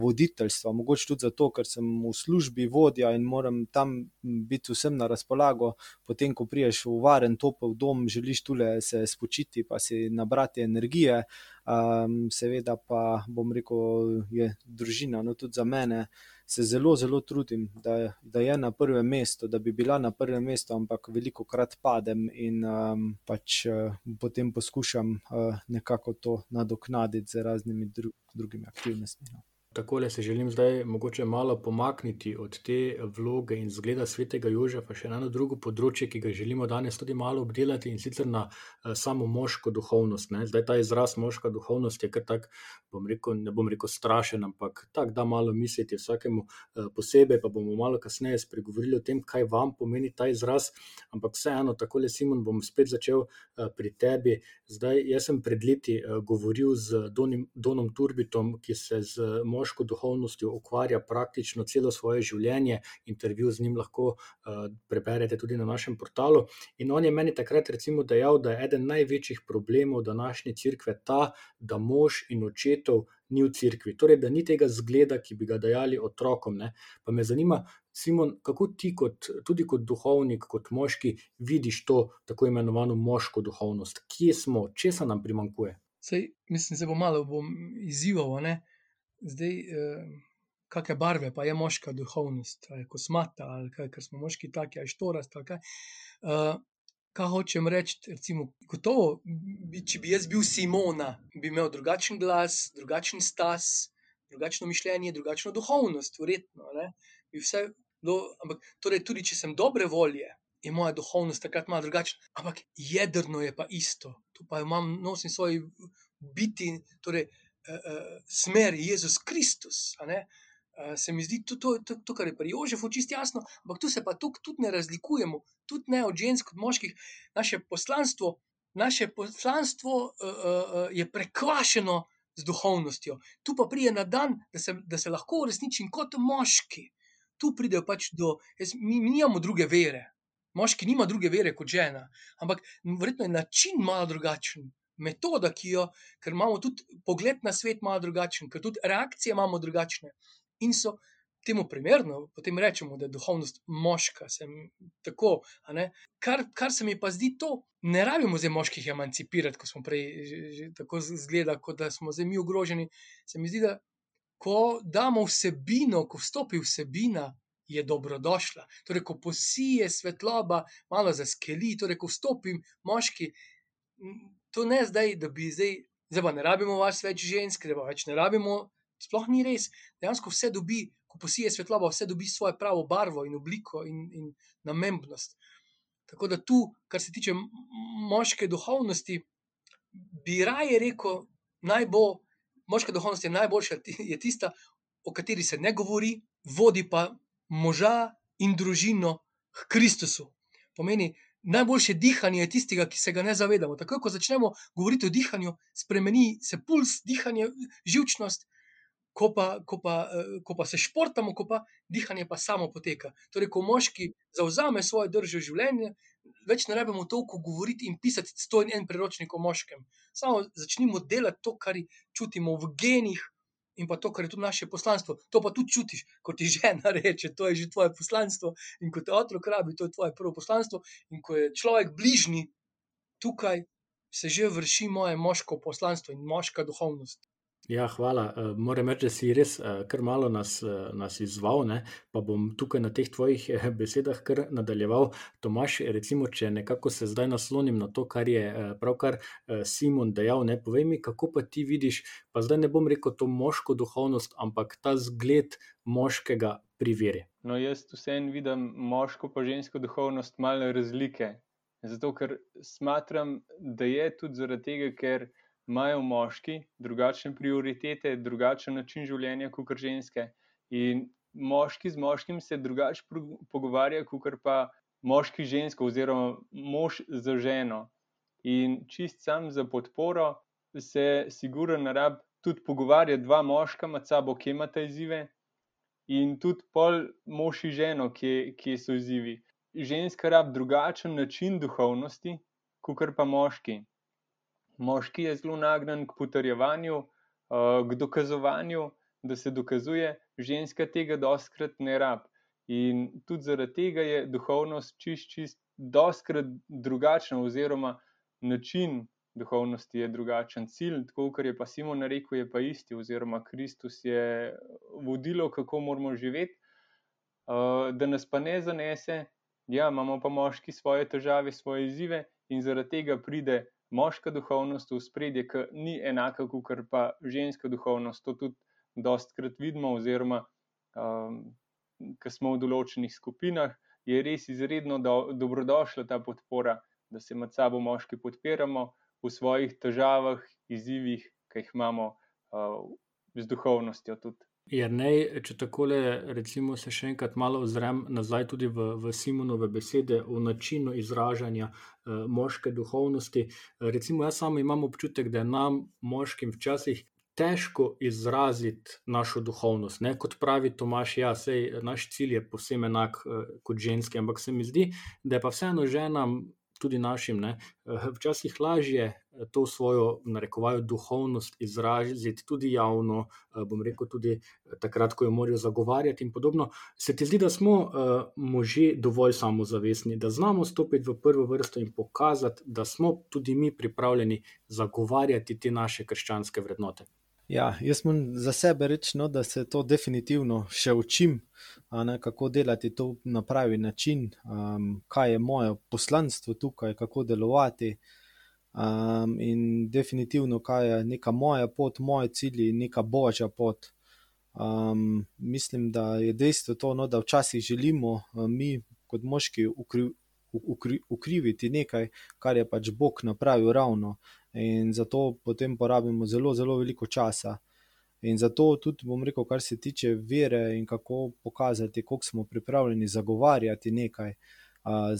voditeljstva. Mogoče tudi zato, ker sem v službi vodja in moram tam biti vsem na razpolago, potem, ko priješ v varen, topel dom, želiš tule se spočiti, pa si nabrati energije. Um, seveda pa bom rekel, je družina, no tudi za mene se zelo, zelo trudim, da, da je na prvem mestu, da bi bila na prvem mestu, ampak veliko krat padem in um, pač uh, potem poskušam uh, nekako to nadoknaditi z raznimi dru drugimi aktivnostmi. No. Tako se želim zdaj mogoče malo pomakniti od te vloge in zgleda svetega Jožefa, še na eno drugo področje, ki ga želimo danes tudi malo obdelati in sicer na uh, samo moško duhovnost. Ne? Zdaj ta izraz moška duhovnost je kar tak, bom rekel, ne bom rekel strašen, ampak tak, da malo misliti vsakemu uh, posebej, pa bomo malo kasneje spregovorili o tem, kaj vam pomeni ta izraz. Ampak vseeno, tako le Simon, bom spet začel uh, pri tebi. Zdaj, jaz sem pred leti govoril z Donim, Donom Turbitom, ki se z moško duhovnostjo ukvarja praktično celo svoje življenje. Intervju z njim lahko uh, preberete tudi na našem portalu. In on je meni takrat recimo dejal, da je eden največjih problemov današnje cerkve ta, da mož in očetov ni v cerkvi. Torej, da ni tega zgleda, ki bi ga dajali otrokom. Ne? Pa me zanima. Simon, kako ti, kot, tudi kot duhovnik, kot moški, vidiš to tako imenovano moško duhovnost? Kje smo, če se nam primankuje? Sej, mislim, da se bo malo bom izzival. Zdaj, eh, kakšne barve pa je moška duhovnost, ali kosmata, ali kaj, ker smo moški taki, ali štorast. Ali kaj. Uh, kaj hočem reči? Recimo, gotovo, če bi jaz bil Simona, bi imel drugačen glas, drugačen stas, drugačno mišljenje, drugačno duhovnost, verjetno. Bi vse, do, ampak, torej, tudi če sem dobre volje. Je moja duhovnost takrat malo drugačna, ampak jedrno je pa isto. Tu pa imam, nosim svoj biti, torej, smer Jezus Kristus. Uh, se mi zdi to, to, to, to, kar je pri Jožefu čisto jasno, ampak tu se pa tukaj tudi ne razlikujemo, tudi ne od žensk, od moških. Naše poslanstvo, naše poslanstvo uh, uh, je prekvašeno z duhovnostjo. Tu pa pride na dan, da se, da se lahko uresničim kot moški. Tu pridejo pač do, jaz, mi, mi nimamo druge vere. Moški nima druge vere kot žena, ampak verjetno je način malo drugačen metoda, ki jo, ker imamo tudi pogled na svet malo drugačen, ker tudi reakcije imamo drugačne. In so temu primerno, potem rečemo, da je duhovnost moška, sem tako. Kar, kar se mi pa zdi to, ne rabimo zdaj moških emancipirati, kot smo prej že, že tako zgleda, kot da smo zdaj mi ogroženi. Se mi zdi, da ko damo vsebino, ko vstopi vsebina je dobrodošla. Torej, ko posije svetloba, malo zaskeli, torej, ko vstopim, moški, to ne zdaj, da bi zdaj, zdaj pa ne rabimo vas več žensk, da pa več ne rabimo, sploh ni res. Dejansko vse dobi, ko posije svetloba, vse dobi svojo pravo barvo in obliko in, in namembnost. Tako da tu, kar se tiče moške duhovnosti, bi raje rekel, naj bo. Moška duhovnost je najboljša, je tista, o kateri se ne govori, vodi pa moža in družino k Kristusu. Pomeni, najboljše dihanje je tistega, ki se ga ne zavedamo. Takoj, ko začnemo govoriti o dihanju, spremeni se puls, dihanje, živčnost, ko pa, ko pa, ko pa se športamo, ko pa dihanje pa samo poteka. Torej, ko moški zauzame svoje držo življenja, več ne rabimo toliko govoriti in pisati sto in en priročnik o moškem. Samo začnimo delati to, kar čutimo v genih, in pa to, kar je tudi naše poslanstvo. To pa tudi čutiš, ko ti žena reče, to je že tvoje poslanstvo, in ko te otrok rabi, to je tvoje prvo poslanstvo. In ko je človek bližnji, tukaj se že vrši moje moško poslanstvo in moška duhovnost. Ja, hvala. Uh, moram reči, da si res uh, kar malo nas, uh, nas izval, ne? pa bom tukaj na teh tvojih uh, besedah kar nadaljeval. Tomaš, recimo, če nekako se zdaj naslonim na to, kar je uh, pravkar uh, Simon dejal, ne povej mi, kako pa ti vidiš, pa zdaj ne bom rekel to moško duhovnost, ampak ta zgled moškega pri veri. No, jaz vseeno vidim moško pa žensko duhovnost malo razlike. Zato, ker smatram, da je tudi zaradi tega, ker imajo moški drugačne prioritete, drugačen način življenja kot ženske. In moški z moškim se drugače pogovarja, kot pa moški žensko, oziroma mož z ženo. In čist sam za podporo se sigurno narab tudi pogovarjati dva moška med sabo, kje imata izzive, in tudi pol mož in ženo, kje, kje so izzivi. Ženska rab drugačen način duhovnosti, kot pa moški. Moški je zelo nagnjen k potrjevanju, uh, k dokazovanju, da se dokazuje, ženska tega doskrat ne rab. In tudi zaradi tega je duhovnost čist, čist, doskrat drugačna, oziroma način duhovnosti je drugačen. Cilj, tako kot je pa Simon rekel, je pa isti, oziroma Kristus je vodilo, kako moramo živeti, uh, da nas pa ne zanese. Ja, imamo pa moški svoje težave, svoje izzive, in zaradi tega pride moška duhovnost v spredje, ki ni enaka kot pa ženska duhovnost. To tudi dostkrat vidimo, oziroma um, ki smo v določenih skupinah, je res izredno do, dobrodošla ta podpora, da se med sabo moški podpiramo v svojih težavah, izzivih, ki jih imamo uh, z duhovnostjo. Tudi. Jer ne, če tako rečemo, se še enkrat malo ozrem nazaj tudi v, v Simonove besede o načinu izražanja uh, moške duhovnosti. Recimo, jaz sam imam občutek, da je nam, moškim, včasih težko izraziti našo duhovnost. Ne? Kot pravi Tomaš, ja, sej, naš cilj je posebej enak uh, kot ženski, ampak se mi zdi, da je pa vseeno ženam tudi našim, ne, eh, včasih lažje eh, to svojo, narekovajo, duhovnost izraziti tudi javno, eh, bom rekel, tudi takrat, ko jo morajo zagovarjati in podobno. Se ti zdi, da smo možje dovolj samozavestni, da znamo stopiti v prvo vrsto in pokazati, da smo tudi mi pripravljeni zagovarjati te naše krščanske vrednote? Ja, jaz moram za sebe reči, no, da se to definitivno še učim, ne, kako delati to na pravi način, um, kaj je moje poslanstvo tukaj, kako delovati. Um, in definitivno, kaj je neka moja pot, moje cilji, neka božja pot. Um, mislim, da je dejstvo to, no, da včasih želimo mi, kot moški, ukri, ukri, ukriviti nekaj, kar je pač Bog napravil ravno in zato potem porabimo zelo, zelo veliko časa. In zato tudi, bom rekel, kar se tiče vere in kako pokazati, koliko smo pripravljeni zagovarjati nekaj,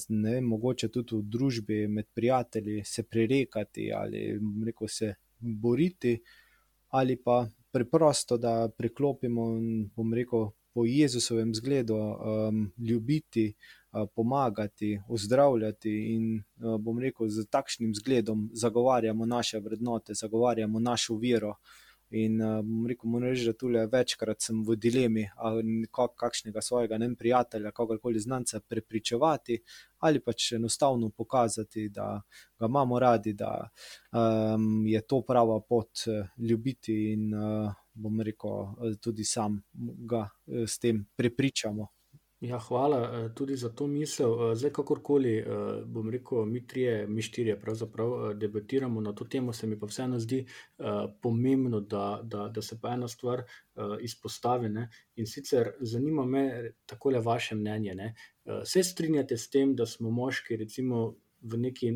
ne vem, mogoče tudi v družbi med prijatelji se prerekati ali rekel, se boriti, ali pa preprosto, da priklopimo in bom rekel, po Jezusovem zgledu um, ljubiti, pomagati, ozdravljati in bom rekel, z takšnim zgledom zagovarjamo naše vrednote, zagovarjamo našo vero. In bom rekel, moram reči, da tukaj večkrat sem v dilemi, ali kakšnega svojega ne prijatelja, kakorkoli znanca prepričevati, ali pač enostavno pokazati, da ga imamo radi, da um, je to prava pot ljubiti in uh, bom rekel, tudi sam ga s tem prepričamo Ja, hvala uh, tudi za to misel. Uh, zdaj, kakorkoli uh, bom rekel, mi trije, mi štirje, pravzaprav debatiramo na to temo, se mi pa vseeno zdi pomembno, da, da, da se pa ena stvar izpostavi. Ne? In sicer zanima me takole vaše mnenje. Uh, se strinjate s tem, da smo moški, recimo, v neki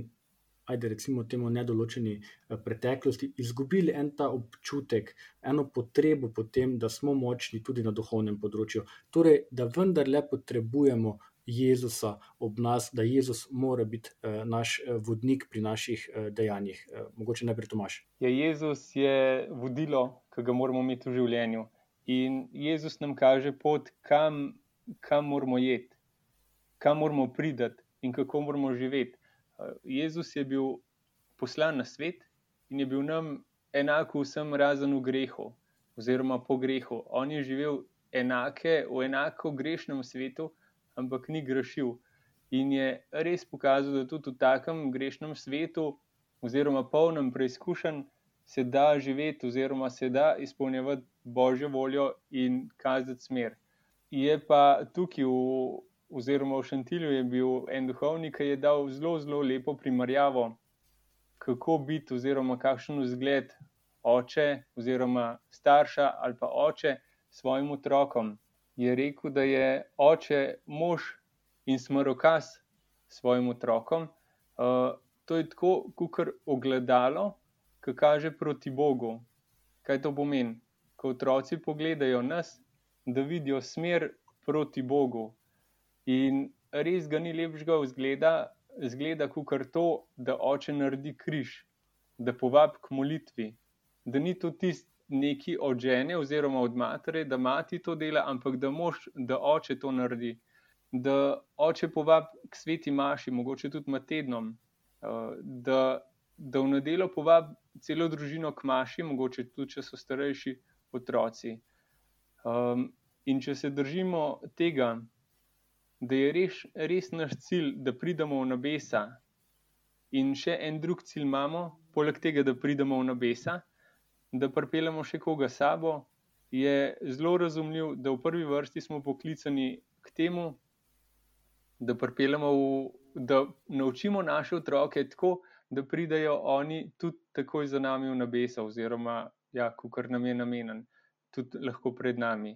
ajde recimo temu nedoločeni eh, preteklosti, izgubili en ta občutek, eno potrebo po tem, da smo močni tudi na duhovnem področju. Torej, da vendarle potrebujemo Jezusa ob nas, da Jezus mora biti eh, naš eh, vodnik pri naših dejanjih. Mogoče najprej Tomaš. Ja, Jezus je vodilo, ki ga moramo imeti v življenju. In Jezus nam kaže pot, kam, kam moramo jeti, kam moramo priti in kako moramo živeti. Jezus je bil poslan na svet in je bil nam enako vsem razen v grehu, oziroma po grehu. On je živel enake, v enako grešnem svetu, ampak ni grešil. In je res pokazal, da tudi v takem grešnem svetu, oziroma polnem preizkušenj, se da živeti, oziroma se da izpolnjevati božjo voljo in kazati smer. Je pa tukaj v oziroma v Šantilju je bil en duhovnik, ki je dal zelo, zelo lepo primerjavo, kako biti, oziroma kakšen vzgled oče, oziroma starša ali pa oče svojim otrokom. Je rekel, da je oče mož in smrokaz svojim otrokom. Uh, to je tako, kot ogledalo, ki kaže proti Bogu. Kaj to pomeni? Ko otroci pogledajo nas, da vidijo smer proti Bogu, In res ga ni lepšega vzgleda, zgleda kot to, da oče naredi križ, da povabi k molitvi, da ni to tisti neki od žene oziroma od matere, da mati to dela, ampak da mož, da oče to naredi. Da oče povabi k sveti maši, mogoče tudi med tednom, eh, da, da v nedeljo povabi celo družino k maši, mogoče tudi, če so starejši otroci. Um, in če se držimo tega, da je res, res naš cilj, da pridemo v nebesa, in še en drug cilj imamo, poleg tega, da pridemo v nebesa, da pripeljemo še koga sabo, je zelo razumljiv, da v prvi vrsti smo poklicani k temu, da pripeljemo, v, da naučimo naše otroke tako, da pridajo oni tudi takoj za nami v nebesa, oziroma, ja, kar nam je namenjen, tudi lahko pred nami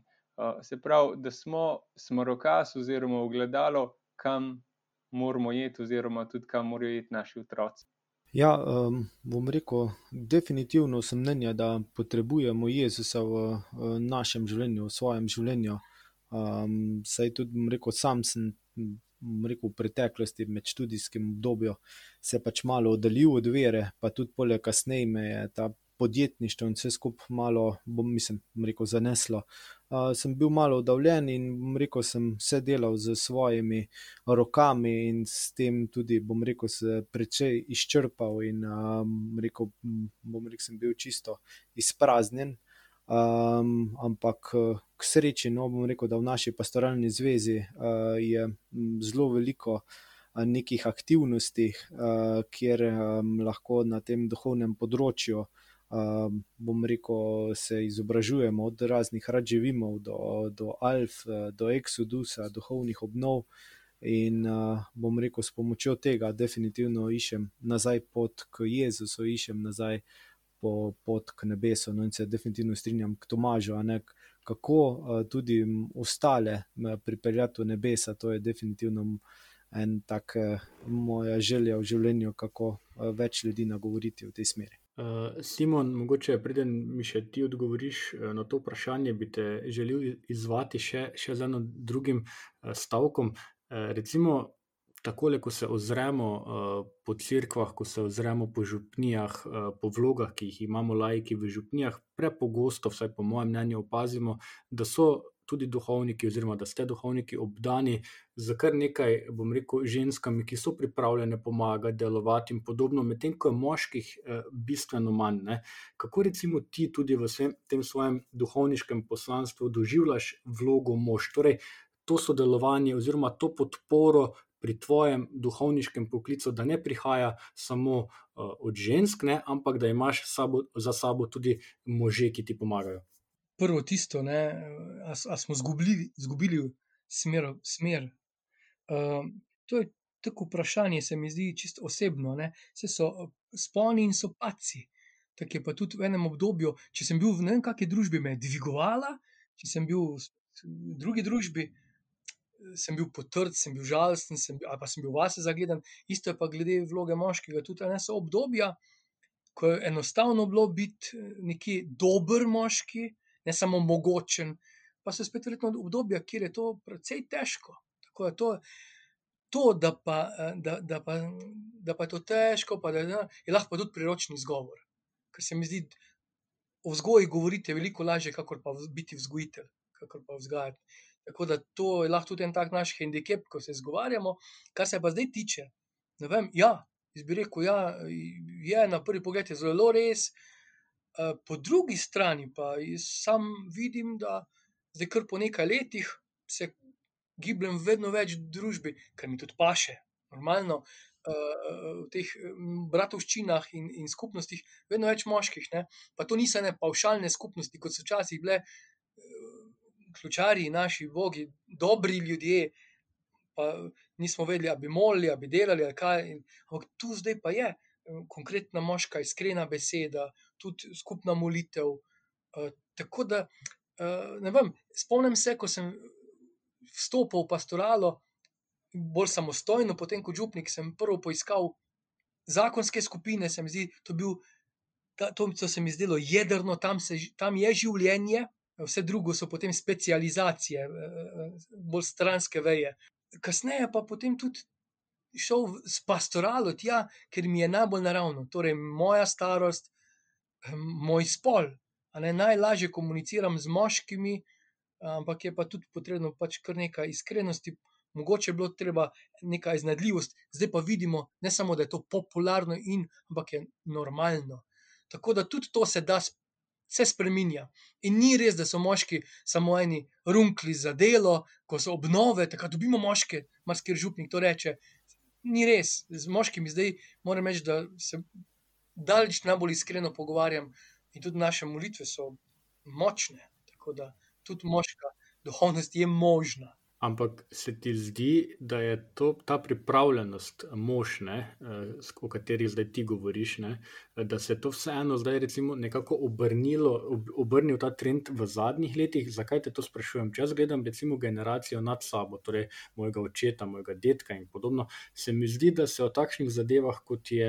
se pravi, da smo smrokaz oziroma ogledalo, kam moramo jeti, oziroma tudi kam morajo jeti naši otroci. Ja, um, bom rekel, definitivno sem mnenja, da potrebujemo Jezusa v, v našem življenju, v svojem življenju. Um, saj tudi, bom rekel, sam sem rekel, v preteklosti, med študijskim obdobjem, se pač malo oddaljil od vere, pa tudi polje kasneje me je ta podjetništvo in vse skupaj malo, bom mislim, rekel, zaneslo. Uh, sem bil malo oddaljen in rekel, sem vse delal z svojimi rokami in s tem tudi, bom rekel, se precej izčrpal in um, rekel, bom rekel, sem bil čisto izpraznjen. Um, ampak k sreči, no, bom rekel, da v naši pastoralni zvezi uh, je zelo veliko nekih aktivnosti, uh, kjer um, lahko na tem duhovnem področju uh, um, bom rekel, se izobražujemo od raznih radževimov do, do Alf, do Exodusa, duhovnih obnov. In uh, bom rekel, s pomočjo tega, definitivno iščem nazaj pot k Jezusu, iščem nazaj po pot k nebesu. No, in se definitivno strinjam k Tomažu, ne, kako uh, tudi ostale pripeljati v nebesa. To je definitivno en tak uh, moja želja v življenju, kako uh, več ljudi nagovoriti v tej smeri. Uh, Simon, mogoče preden mi še ti odgovoriš uh, na to vprašanje, bi te želel izvati še, še z enim drugim uh, stavkom. Uh, recimo, takole, ko se ozremo uh, po crkvah, ko se ozremo po župnijah, uh, po vlogah, ki jih imamo lajki v župnijah, prepogosto, vsaj po mojem mnenju, opazimo, da so tudi duhovniki, oziroma da ste duhovniki obdani z kar nekaj, bom rekel, ženskami, ki so pripravljene pomagati, delovati in podobno, medtem ko je moških eh, bistveno manj. Ne? Kako recimo ti tudi v svem, tem svojem duhovniškem poslanstvu doživljaš vlogo mož, torej to sodelovanje oziroma to podporo. Pri tvojem duhovniškem poklicu, da ne prihaja samo uh, od žensk, ne, ampak da imaš sabo, za sabo tudi može, ki ti pomagajo prvo tisto, ali smo zgubili, zgubili smer. smer. Uh, to je tako vprašanje, se mi zdi čisto osebno. Vse so sponi in so paci. Tako je pa tudi v enem obdobju, če sem bil v ne vem, kakšni družbi, me je dvigovala, če sem bil v drugi družbi, sem bil potrd, sem bil žalosten, sem ali pa sem bil vase zagledan. Isto je pa glede vloge moškega. Tudi ne so obdobja, ko je enostavno bilo biti neki dober moški, ne samo mogočen, pa so spet verjetno obdobja, kjer je to precej težko. Tako je to. To, da pa, da, da, pa, da pa je to težko, pa da, da, je lahko tudi priročni izgovor. Ker se mi zdi, o vzgoji govoriti je veliko lažje, kot pa biti vzgojitelj, kot pa vzgajati. Tako da to je lahko tudi en tak naš handicap, ko se zgovarjamo. Kar se pa zdaj tiče, ne vem, ja, jaz bi rekel, ja, je na prvi pogled zelo res. Po drugi strani pa sam vidim, da zdaj kar po nekaj letih se gibljem vedno več družbi, kar mi tudi paše. Normalno, v teh bratovščinah in, in skupnostih, vedno več moških. Ne? Pa to niso ne pavšalne skupnosti, kot so včasih bile, ključari, naši bogi, dobri ljudje. Pa nismo vedeli, ali bi molili, ali bi delali, ali kaj. Ampak tu zdaj pa je konkretna moška, iskrena beseda, tudi skupna molitev. Tako da, ne vem, spomnim se, ko sem vstopil v pastoralo bolj samostojno, potem kot župnik, sem prvo poiskal zakonske skupine, se mi zdi, to, bil, to, to se mi zdelo jedrno, tam, se, tam je življenje, vse drugo so potem specializacije, bolj stranske veje. Kasneje pa potem tudi šel s pastoralo tja, ker mi je najbolj naravno, torej moja starost, moj spol. Najlažje komuniciram z moškimi, ampak je pa tudi potrebno pač kar nekaj iskrenosti, mogoče je bilo treba nekaj iznajdljivosti, zdaj pa vidimo, ne samo da je to popularno, in, ampak je normalno. Tako da tudi to se da, se spremenja. In ni res, da so moški samo eni runkli za delo, ko so obnove, tako da dobimo moške, marsikaj župnik to reče. Ni res, z moškimi zdaj moram reči, da se daleč najbolj iskreno pogovarjam, in tudi naše molitve so močne. Tako da tudi moška duhovnost je možna. Ampak se ti zdi, da je to, ta pripravljenost možne, eh, o kateri zdaj ti govoriš, ne, da se je to vseeno zdaj nekako obrnilo, obrnil ta trend v zadnjih letih? Zakaj te to sprašujem? Če jaz gledam recimo generacijo nad sabo, torej mojega očeta, mojega detka in podobno, se mi zdi, da se o takšnih zadevah, kot je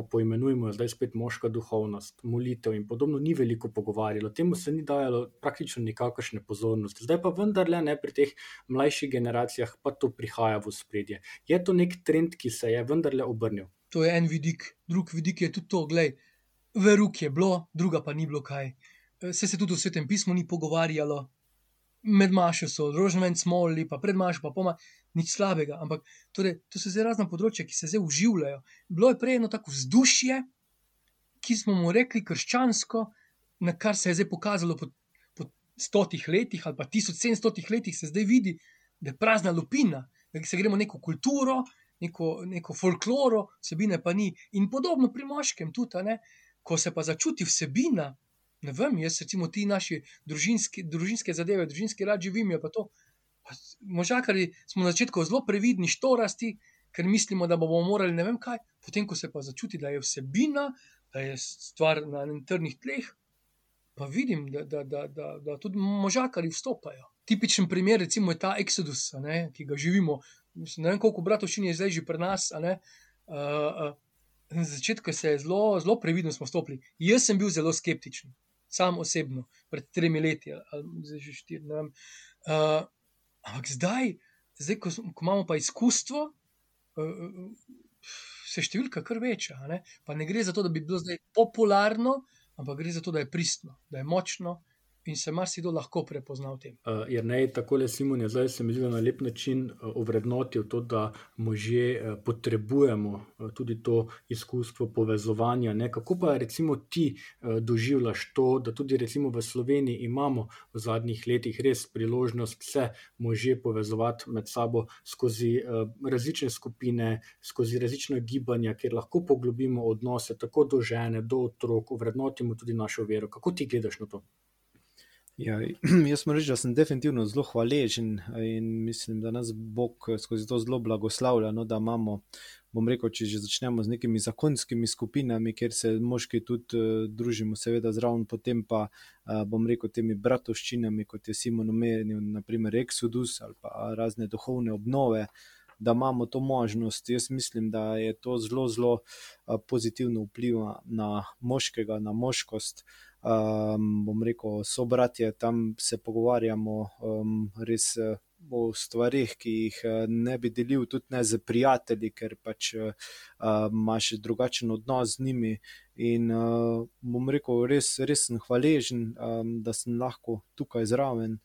eh, poimenujemo zdaj spet moška duhovnost, molitev in podobno, ni veliko pogovarjalo. Temu se ni dajalo praktično nikakršne pozornosti. Zdaj pa vendarle ne pri teh mlajših generacijah, pa to prihaja v spredje. Je to nek trend, ki se je vendarle obrnil? To je en vidik, drug vidik je tudi to, gledaj, veruk je bilo, druga pa ni bilo kaj. Se se tudi v svetem pismu ni pogovarjalo, med mašo so rožnjeni smoli, pa pred mašo, pa poma, nič slabega. Ampak torej, to so zdaj razna področja, ki se zdaj uživljajo. Bilo je prej eno tako vzdušje, ki smo mu rekli krščansko, na kar se je zdaj pokazalo po, po stotih letih ali pa tisoč sedemstotih letih, se zdaj vidi, da je prazna lupina, da se gremo neko kulturo, neko, neko folkloro, vsebine pa ni. In podobno pri moškem tudi, ne? ko se pa začuti vsebina. Ne vem, jaz recimo ti naši družinski, družinske zadeve, družinski rad živim, pa to. Možakari smo na začetku zelo previdni, štorasti, ker mislimo, da bomo morali ne vem kaj, potem ko se pa začuti, da je vsebina, da je stvar na trdnih tleh, pa vidim, da, da, da, da, da tudi možakari vstopajo. Tipičen primer recimo, je ta Exodus, ne, ki ga živimo. Ne vem, koliko bratovščin je zdaj že pri nas. Uh, uh, na začetku se je zelo, zelo previdno stopili. Jaz sem bil zelo skeptičen, sam osebno, pred tremi leti ali zdaj že štiri. Uh, ampak zdaj, zdaj ko, ko imamo pa izkustvo, uh, se številka kar veča. Ne? Pa ne gre za to, da bi bilo zdaj popularno, ampak gre za to, da je pristno, da je močno, in se marsikdo lahko prepozna v tem. Uh, Jer ne, tako le Simon je zdaj se mi zdi na lep način uh, ovrednotil to, da možje uh, potrebujemo tudi to izkustvo povezovanja. Ne? Kako pa recimo ti doživljaš to, da tudi recimo v Sloveniji imamo v zadnjih letih res priložnost se možje povezovati med sabo skozi različne skupine, skozi različne gibanja, kjer lahko poglobimo odnose tako do žene, do otrok, ovrednotimo tudi našo vero. Kako ti gledaš na to? Ja, jaz moram reči, da sem definitivno zelo hvaležen in mislim, da nas Bog skozi to zelo blagoslavlja, no, da imamo, bom rekel, če že začnemo z nekimi zakonskimi skupinami, kjer se moški tudi uh, družimo, seveda zraven, potem pa uh, bom rekel temi bratovščinami, kot je Simon omenil, naprimer Exodus ali pa razne duhovne obnove. Da imamo to možnost, jaz mislim, da je to zelo, zelo pozitivno vpliva na moškega, na moškost. Uh, um, bom rekel, so bratje, tam se pogovarjamo um, res uh, o stvarih, ki jih uh, ne bi delil, tudi ne z prijatelji, ker pač uh, imaš drugačen odnos z njimi. In uh, bom rekel, res, res sem hvaležen, um, da sem lahko tukaj zraven.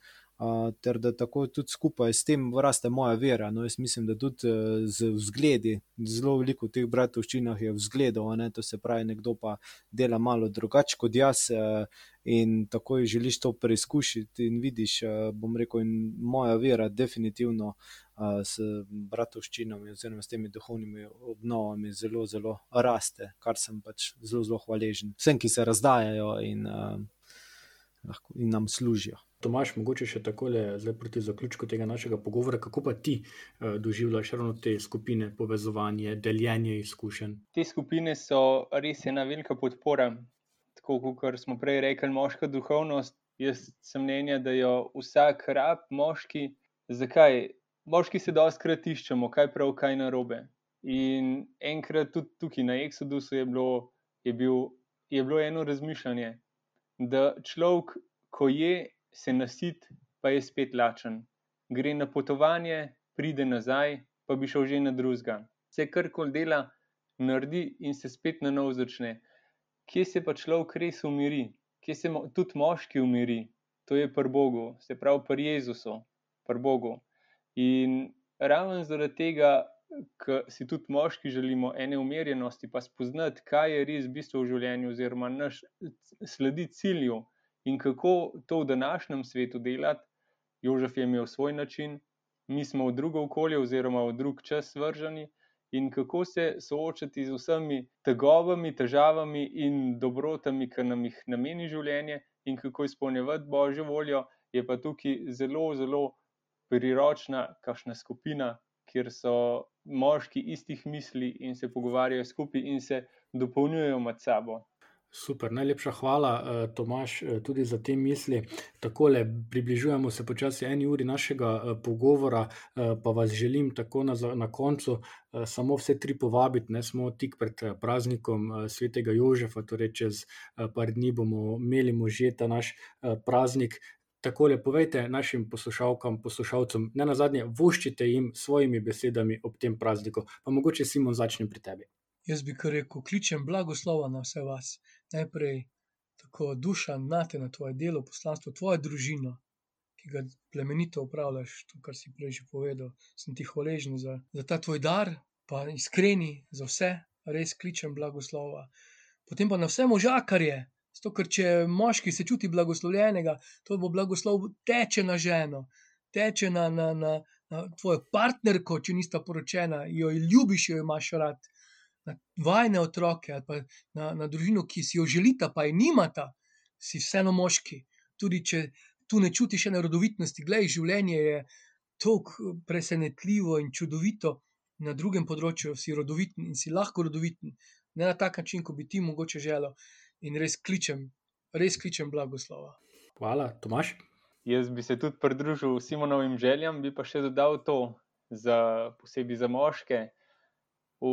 Ter da tako tudi skupaj s tem raste moja vera. No, jaz mislim, da tudi uh, z vzgledi, zelo veliko teh bratovščinah je vzgledov, ne, to se pravi, nekdo pa dela malo drugače kot jaz uh, in tako želiš to preizkušiti. In vidiš, uh, bom rekel, in moja vera, definitivno uh, s bratovščinami, oziroma s temi duhovnimi obnovami, zelo, zelo raste, kar sem pač zelo, zelo hvaležen vsem, ki se razdajajo in, uh, in nam služijo. Tomaš, mogoče še tako le, proti zaključku tega našega pogovora, kako pa ti uh, doživljaš ravno te skupine, povezovanje, deljenje izkušenj? Te skupine so res ena velika podpora. Tako kot smo prej rekli, moška duhovnost. Jaz sem mnenja, da jo vsak rab, moški, zakaj? Moški se doskrat iščemo, kaj prav, kaj narobe. In enkrat tudi tukaj na Exodusu je bilo, je, bil, je bilo eno razmišljanje, da človek, ko je se nasit, pa je spet lačen. Gre na potovanje, pride nazaj, pa bi šel že na drugega. Vse kar koli dela, naredi in se spet na novo začne. Kje se pa človek res umiri, kje se mo tudi moški umiri, to je pri Bogu, se pravi pri Jezusu, pri Bogu. In ravno zaradi tega, ker si tudi moški želimo ene umirjenosti, pa spoznati, kaj je res bistvo v življenju, oziroma naš sledi cilju in kako to v današnjem svetu delati. Jožef je imel svoj način, mi smo v drugo okolje, oziroma v drug čas vrženi, in kako se soočati z vsemi tegovami, težavami in dobrotami, ki nam jih nameni življenje, in kako izpolnjevati božjo voljo, je pa tukaj zelo, zelo priročna, kakšna skupina, kjer so moški istih misli in se pogovarjajo skupaj in se dopolnjujejo med sabo. Super, najlepša hvala, uh, Tomaš, uh, tudi za te misli. Tako le približujemo se počasi eni uri našega uh, pogovora, pa vas želim tako na, na koncu samo vse tri povabiti. Ne smo tik pred praznikom svetega Jožefa, torej čez par dni bomo imeli že ta naš praznik. Tako le povejte našim poslušalkam, poslušalcem, ne na zadnje, voščite jim svojimi besedami ob tem prazniku. Pa mogoče Simon začne pri tebi. Jaz bi kar rekel, kličem blagoslova na vse vas. Najprej tako duša, nate na tvoje delo, poslanstvo, tvojo družino, ki ga plemenito upravljaš, to, kar si prej že povedal. Sem ti hvaležen za, za ta tvoj dar, pa iskreni za vse, res kličem blagoslova. Potem pa na vse možakarje, zato ker če moški se čuti blagoslovljenega, to bo blagoslov teče na ženo, teče na, na, na, na tvojo partnerko, če nista poročena, jo ljubiš, jo imaš rad na vajne otroke ali pa na, na družino, ki si jo želita, pa je nimata, si vseeno moški. Tudi če tu ne čutiš ene rodovitnosti, gledaj, življenje je tako presenetljivo in čudovito, na drugem področju si rodoviten in si lahko rodoviten, ne na tak način, kot bi ti mogoče želel. In res kličem, res kličem blagoslova. Hvala, Tomaš. Jaz bi se tudi pridružil Simonovim željam, bi pa še dodal to, za, posebej za moške. V,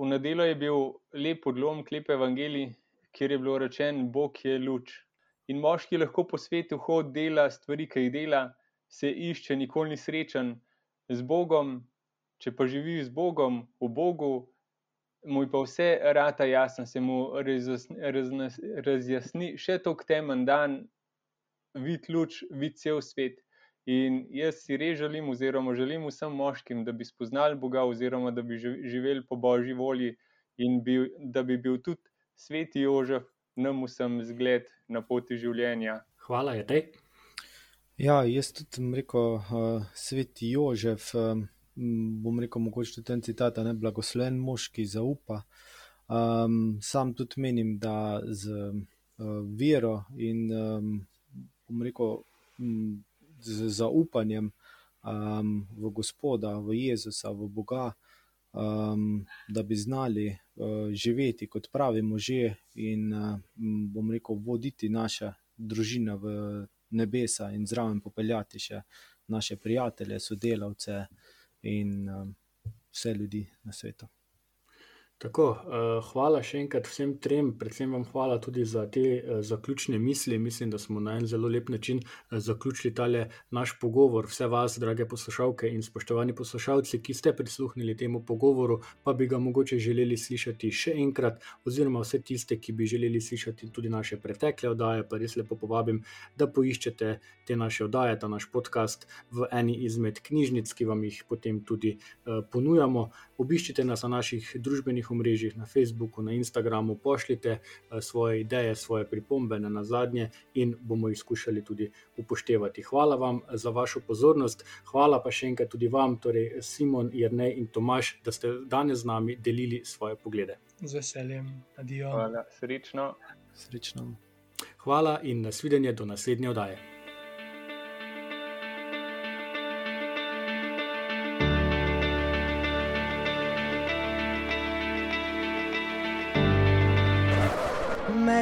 V nedeljo je bil lep odlom klepe evangelij, kjer je bilo rečeno, Bog je luč. In moški lahko po svetu hodi, dela stvari, ki jih dela, se išče, nikoli ni srečen z Bogom, če pa živi z Bogom, v Bogu, mu pa vse rata jasno, se mu razjasni še tok temen dan, vid luč, vid cel svet. In jaz si res želim, oziroma želim vsem moškim, da bi spoznali Boga, oziroma da bi živeli po božji volji in bi, da bi bil tudi sveti Jožef nam vsem zgled na poti življenja. Hvala, je tej. Ja, jaz tudi rekel, uh, sveti Jožef, um, bom rekel, mogoče tudi ten citat, ne blagosloven mož, ki zaupa. Um, sam tudi menim, da z uh, vero in um, bom rekel, m, z zaupanjem um, v Gospoda, v Jezusa, v Boga, um, da bi znali uh, živeti kot pravi možje in, uh, bom rekel, voditi naše družine v nebesa in zraven popeljati še naše prijatelje, sodelavce in um, vse ljudi na svetu. Tako, uh, hvala še enkrat vsem trem, predvsem vam hvala tudi za te uh, zaključne misli. Mislim, da smo na en zelo lep način uh, zaključili tale naš pogovor. Vse vas, drage poslušalke in spoštovani poslušalci, ki ste prisluhnili temu pogovoru, pa bi ga mogoče želeli slišati še enkrat, oziroma vse tiste, ki bi želeli slišati tudi naše pretekle oddaje, pa res lepo povabim, da poiščete te naše oddaje, ta naš podcast v eni izmed knjižnic, ki vam jih potem tudi ponujamo. Obiščite nas na naših družbenih omrežjih, na Facebooku, na Instagramu, pošljite uh, svoje ideje, svoje pripombe na nazadnje in bomo jih skušali tudi upoštevati. Hvala vam za vašo pozornost, hvala pa še enkrat tudi vam, torej Simon, Jrnej in Tomaš, da ste danes z nami delili svoje poglede. Z veseljem, adijo. Hvala, srečno. Srečno. Hvala in nasvidenje do naslednje oddaje.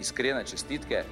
Iskrene čestitke